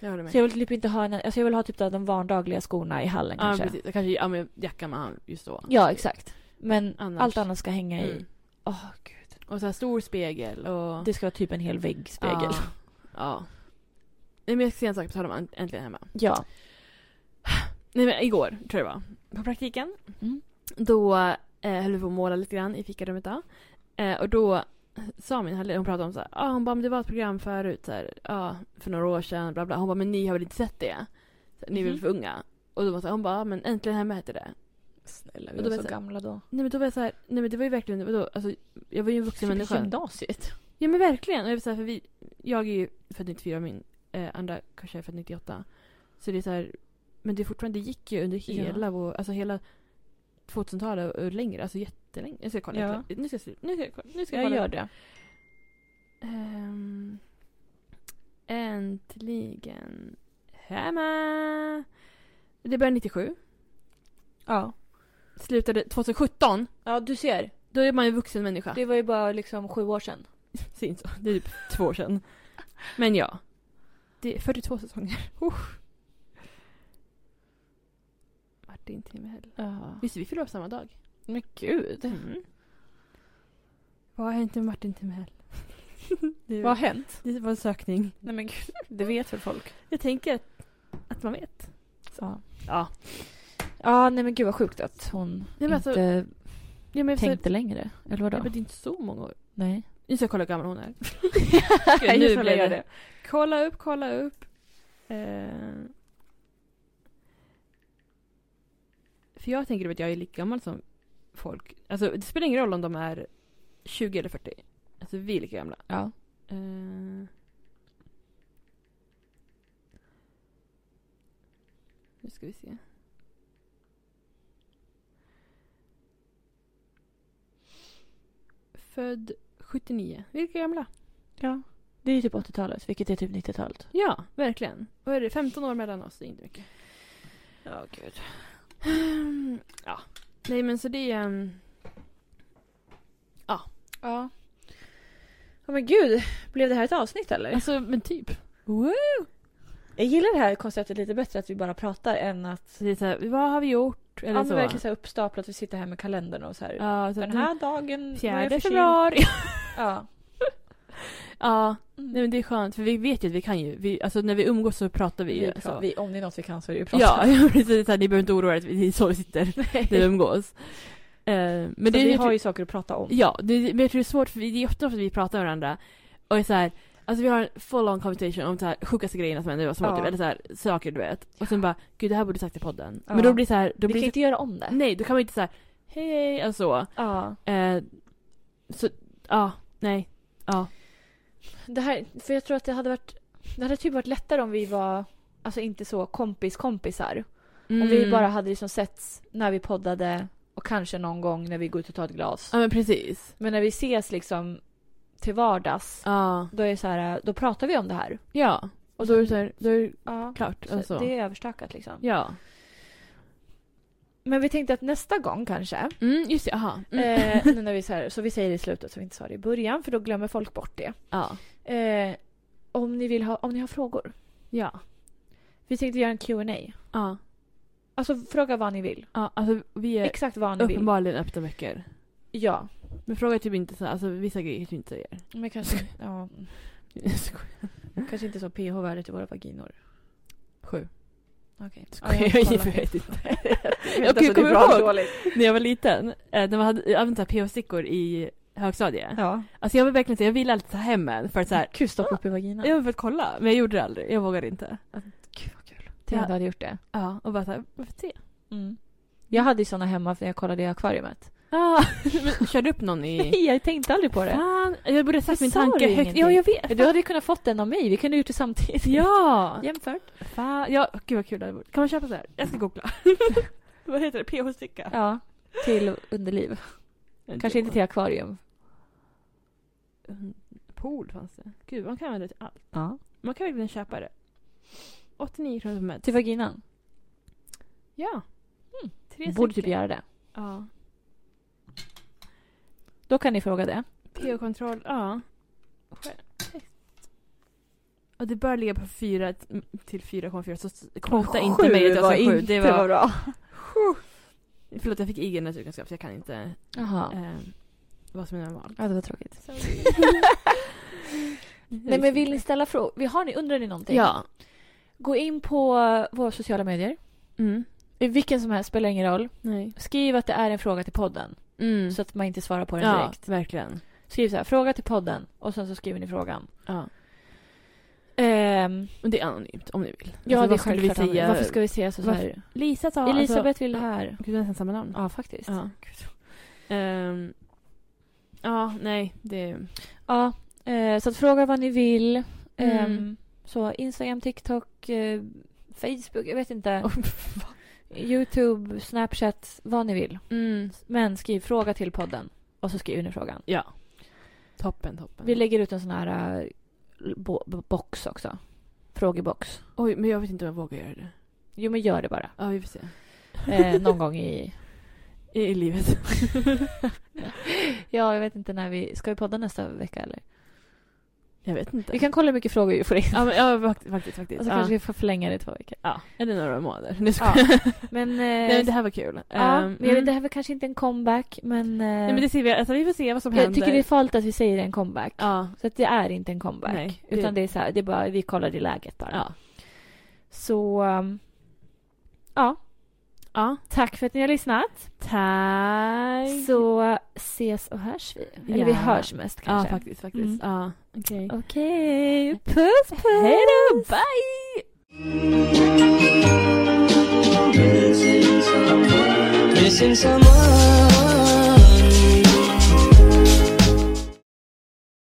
Jag. Så jag vill typ inte ha en, alltså jag vill ha typ de vardagliga skorna i hallen ja, kanske. precis. Kanske ja, men jacka man har just då. Ja exakt. Men Annars- allt annat ska hänga i. Mm. Åh gud. Och så här stor spegel och... Det ska vara typ en hel väggspegel. Ja. ja. Nej men jag ska säga en sak på tal om Äntligen Hemma. Ja. Nej men igår, tror jag det var. På praktiken. Mm. Då eh, höll vi på att måla lite grann i fikarummet då. Eh, och då sa min handledare, hon pratade om så här, ah, hon bara, men det var ett program förut, så här, ah, för några år sedan, bla bla. Hon bara, men ni har väl inte sett det? Så, ni är väl Mhm. för unga? Och då var så här, hon bara, men Äntligen Hemma hette det. Snälla, vi var så gamla då. Nej men då var jag så här, nej men det var ju verkligen, vadå, alltså, jag var ju en vuxen människa. gymnasiet. Ja men verkligen. Och jag, var så här, för vi, jag är ju född 94 och min eh, andra kanske är född 98. Så det är så här, men det fortfarande det gick ju under Ja. hela vår, alltså hela 2000-talet och längre, alltså jättelänge. Jag ska kolla. Ja. Nu ska jag, nu ska jag. Nu ska jag Jag kolla. gör det. Ehm, äntligen hemma. Det började 97. Ja. Slutade 2017. Ja, du ser. Då är man ju vuxen människa. Det var ju bara liksom sju år sedan. Syns så. Det är typ två år sedan. Men ja. Det är 42 säsonger. Usch. Martin Timell. Ja. Visst, vi upp samma dag. Men gud. Mm. Vad har hänt med Martin Timell? det, Vad har hänt? det var en sökning. Nej men gud, det vet väl folk. Jag tänker att, att man vet. Ja. Ja. Ja, nej men gud vad sjukt att hon men alltså, inte Ja, men tänkte längre. Eller vadå? Ja, men det är inte så många år. Nej. Nu ska jag kolla hur gammal hon är. Gud, nu jag det. det. Kolla upp, kolla upp. Eh, för jag tänker att jag är lika gammal som folk. Alltså det spelar ingen roll om de är 20 eller 40. Alltså vi är lika gamla. Ja. Eh, nu ska vi se. Född 79. Vi är lika gamla. Ja. Det är ju typ 80-talet, vilket är typ 90-talet. Ja, verkligen. Vad är det? 15 år mellan oss, det är inte mycket. Ja, gud. Ja. Nej men så det är... Um, Ja. Ja men gud, blev det här ett avsnitt eller? alltså men typ. Jag gillar det här konceptet lite bättre, att vi bara pratar än att... Det är så här, vad har vi gjort? Eller men så. verkligen så här uppstaplat, vi sitter här med kalendern och så här. Ja, så Den här dagen Fjärde februari. Ja. ja, Mm. nej men det är skönt för vi vet ju att vi kan ju. Vi, alltså när vi umgås så pratar vi ju. Vi, så. pratar, vi, om det är något vi kan så är det ju prata. Ja, precis. Så här, ni behöver inte oroa er, att vi- så vi sitter när vi umgås. Eh, men Men det vi ju har ju saker att prata om. Ja, det, men jag tror det är svårt för vi- det är ofta att vi pratar med varandra och är så här, alltså vi har en full on conversation om så här sjukaste grejerna som händer vårt Ja. liv, eller så här, saker du vet. Och sen bara, gud det här borde du sagt i podden. Ja. Men då blir det så här, då vi blir kan det inte göra om det. Nej, då kan man inte säga hej hej, alltså så. Ja. Eh, så, ja, nej, ja. Det här, för jag tror att det hade varit... Det hade typ varit lättare om vi var, alltså inte så kompis-kompisar. Om vi Mm. bara hade liksom setts när vi poddade Och kanske någon gång när vi går ut och tar ett glas. Ja men precis. Men när vi ses liksom till vardags, Ja. då är det så här, då pratar vi om det här. Ja. Och då är det så här, då är det Ja, klart. så Alltså. det är överstökat liksom. Ja. Men vi tänkte att nästa gång kanske, Mm, just det, aha. Mm. eh, när vi så, här, så vi säger det i slutet så vi inte sa det i början för då glömmer folk bort det. Ja. Eh, om, ni vill ha, om ni har frågor. Ja. Vi tänkte göra en Q&A. Ja. Alltså fråga vad ni vill. Ja, alltså vi är Exakt vad ni vill. uppenbarligen öppna veckor. Ja. Men fråga typ inte så, alltså vissa grejer typ inte säger. Men kanske, ja, Jag skojar. kanske inte så pH-värdet i våra vaginor. Sju. Okej. Skojar, Ja, jag vet inte. Jag inte, kommer det ihåg. När jag var liten, eh, när man hade, jag använde pH-stickor i högstadiet. Ja. Alltså jag var verkligen så, jag ville alltid ta hem en för att så här, Kul, stoppa upp i vaginan. jag var för att kolla, men jag gjorde det aldrig. Jag vågade inte. Gud vad kul. Tänk om du hade gjort det. Ja, och bara såhär, varför se? Mm. Jag hade ju såna hemma när jag kollade i akvariet. Ah, men körde upp någon i... Nej, jag tänkte aldrig på det. Fan, jag borde sagt min tanke du högt. Ja, jag vet. Du hade ju kunnat fått den av mig. Vi kunde ha gjort det samtidigt. Ja! Jämfört. Fan, ja, gud vad kul det hade varit. Kan man köpa så här? Jag ska googla. vad heter det? PH-sticka? Ja. Till underliv. Kanske inte till akvarium. Pool fanns det. Gud, man kan använda det till allt. Ja. Man kan verkligen köpa det. 89 kronor per med. Till vaginan. Ja. Mm. Tre Borde typ stycken. göra det. Ja. Då kan ni fråga det. PH-kontroll, ja. Och det bör ligga på 4 till 4,4 så quota inte mig att jag var sa 7. inte Det var... bra. Förlåt, jag fick IG naturkunskap så jag kan inte Jaha. eh, vad som är normalt. Ja, det var tråkigt. Nej, men vill ni ställa frågor? Har ni, undrar ni någonting? Ja. Gå in på våra sociala medier. Mm. Vilken som helst, spelar ingen roll. Nej. Skriv att det är en fråga till podden. Mm. Så att man inte svarar på den ja, direkt. verkligen. Skriv så här, fråga till podden. Och sen så skriver ni frågan. Ja. Ehm, det är anonymt om ni vill. ja, Alltså, det är vi säga? Varför ska vi säga så, så här? Lisa sa... Elisabeth vill det här. Alltså, gud, är nästan samma namn. Ja, faktiskt. Ja. Ehm, ja, nej, det... Ja, eh, så att fråga vad ni vill. Ehm, Mm. Så Instagram, TikTok, eh, Facebook, jag vet inte. Youtube, Snapchat, vad ni vill. mm. Men skriv fråga till podden. Och så skriver ni frågan. Ja. Toppen, toppen. Vi lägger ut en sån här eh, bo- bo- box också. Frågebox. Oj, men jag vet inte om jag vågar göra det. Jo, men gör det bara. Ja, vi får se. Eh, någon gång i... I, i livet. Ja, jag vet inte när vi... Ska vi podda nästa vecka eller? Jag vet inte. Vi kan kolla hur mycket frågor vi får in. Ja, men, ja faktiskt. faktiskt, faktiskt. Och så ja. kanske vi får förlänga det i två veckor. ja. Eller några månader. Nu ska Ja. jag. Men, eh, Nej, men det här var kul. ja, Ehm, men jag vet, det här var kanske inte en comeback, men... eh, Nej, men det ser vi. Alltså, vi får se vad som jag händer. tycker det är farligt att vi säger en comeback. Ja. Så att det är inte en comeback. Nej, det- Utan det är så här, det är bara, vi kollar i läget bara. Ja. Så... um, ja, Ja. tack för att ni har lyssnat. Tack. Så ses och hörs vi. Eller Ja. vi hörs mest Ja, kanske. faktiskt. faktiskt. Mm. Ja, okej. Okej, puss puss! Hej då, bye! Missing someone. Missing someone.